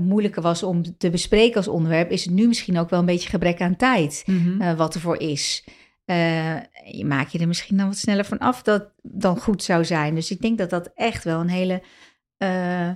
moeilijker was om te bespreken als onderwerp, is het nu misschien ook wel een beetje gebrek aan tijd mm -hmm. wat ervoor is. Uh, je maak je er misschien dan wat sneller van af dat dan goed zou zijn. Dus ik denk dat dat echt wel een hele uh,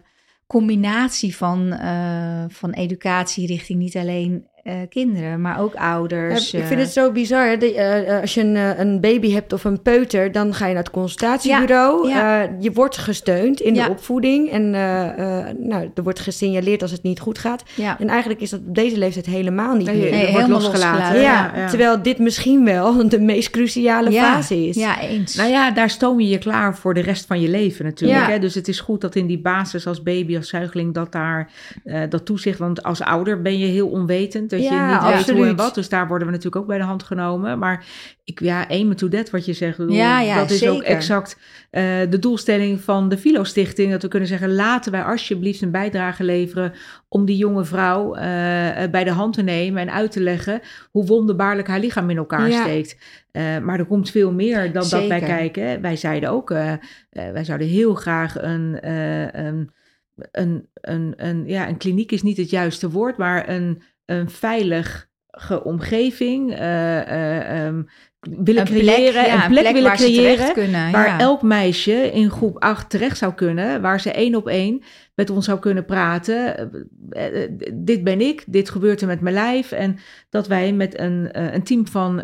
combinatie van, uh, van educatie richting niet alleen uh, kinderen, maar ook ouders. Ja, ik vind het zo bizar. Hè? De, uh, als je een, een, baby hebt of een peuter, dan ga je naar het consultatiebureau. Ja, ja. Uh, je wordt gesteund in ja. de opvoeding. En nou, er wordt gesignaleerd als het niet goed gaat. En eigenlijk is dat op deze leeftijd helemaal niet nee, meer. Nee, wordt losgelaten. losgelaten. Ja, Terwijl dit misschien wel de meest cruciale fase is. Ja, eens. Nou ja, daar stoom je je klaar voor de rest van je leven natuurlijk. Hè? Dus het is goed dat in die basis als baby, als zuigeling, dat daar dat toezicht. Want als ouder ben je heel onwetend dat ja, je niet absoluut. weet hoe en wat. Dus daar worden we natuurlijk ook bij de hand genomen. Maar ik, ja, aim to that wat je zegt. Bedoel, ja, ja, dat is zeker. ook exact uh, de doelstelling van de Philo Stichting. Dat we kunnen zeggen, laten wij alsjeblieft een bijdrage leveren om die jonge vrouw uh, bij de hand te nemen en uit te leggen hoe wonderbaarlijk haar lichaam in elkaar ja. steekt. Uh, maar er komt veel meer dan zeker. dat wij kijken. Wij zeiden ook, wij zouden heel graag een... een een, een, een, ja, een kliniek is niet het juiste woord, maar een, een veilige omgeving uh, uh, um, willen een creëren. Plek, ja, een plek, plek willen waar creëren. Kunnen, waar ja. elk meisje in groep 8 terecht zou kunnen. Waar ze één op één met ons zou kunnen praten. Uh, dit ben ik, dit gebeurt er met mijn lijf. En dat wij met een, een team van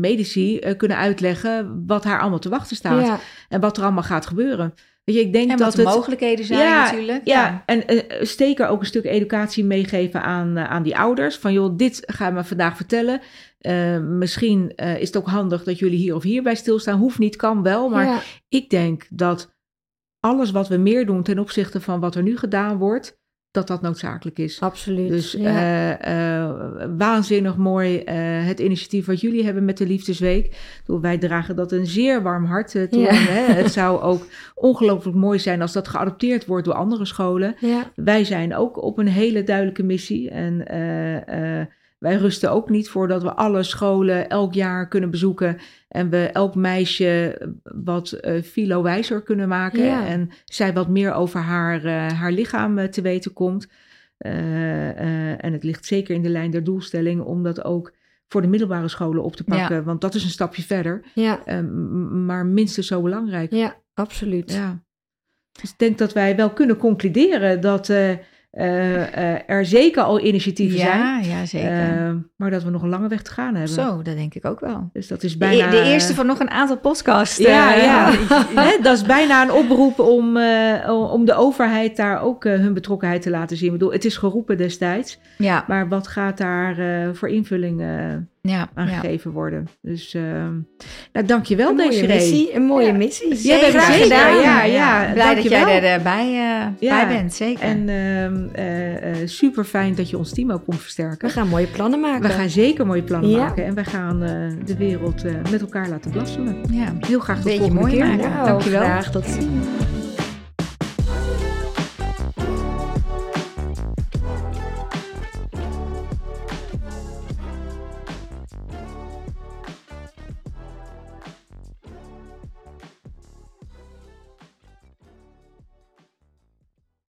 medici kunnen uitleggen wat haar allemaal te wachten staat. Ja. En wat er allemaal gaat gebeuren. Weet je, ik denk en dat wat de het, mogelijkheden zijn ja, natuurlijk. Ja, Ja. en uh, zeker ook een stuk educatie meegeven aan, uh, aan die ouders. Van joh, dit gaan we vandaag vertellen. Uh, misschien is het ook handig dat jullie hier of hier bij stilstaan. Hoeft niet, kan wel. Maar Ja. ik denk dat alles wat we meer doen ten opzichte van wat er nu gedaan wordt, dat dat noodzakelijk is. Absoluut. Dus ja. uh, uh, waanzinnig mooi uh, het initiatief wat jullie hebben met de Liefdesweek. Wij dragen dat een zeer warm hart toe. Ja. Hè? Het zou ook ongelooflijk mooi zijn als dat geadopteerd wordt door andere scholen. ja. Wij zijn ook op een hele duidelijke missie. En wij rusten ook niet voordat we alle scholen elk jaar kunnen bezoeken. En we elk meisje wat uh, filo-wijzer kunnen maken. Ja. En zij wat meer over haar, uh, haar lichaam uh, te weten komt. En het ligt zeker in de lijn der doelstelling om dat ook voor de middelbare scholen op te pakken. Ja. Want dat is een stapje verder. Ja. maar minstens zo belangrijk. ja, absoluut. Ja. Dus ik denk dat wij wel kunnen concluderen dat er zeker al initiatieven ja, zijn. Ja, zeker. Uh, maar dat we nog een lange weg te gaan hebben. Zo, dat denk ik ook wel. Dus dat is bijna... De, de eerste van nog een aantal podcasts. Ja, ja. He, dat is bijna een oproep om, om de overheid daar ook hun betrokkenheid te laten zien. Ik bedoel, het is geroepen destijds. Ja. Maar wat gaat daar voor invulling ja, aangegeven ja. worden? Dus nou, dankjewel een missie, een mooie ja. missie. Ja, we graag zeker. gedaan. Ja, ja. Blij dankjewel. dat jij erbij bij bent, zeker. En uh, super fijn dat je ons team ook komt versterken. We gaan mooie plannen maken. We gaan zeker mooie plannen Ja. maken. En wij gaan uh, de wereld uh, met elkaar laten blassenen. Ja. Heel graag tot de volgende mooi keer. maken. Nou, Dankjewel. graag tot ziens.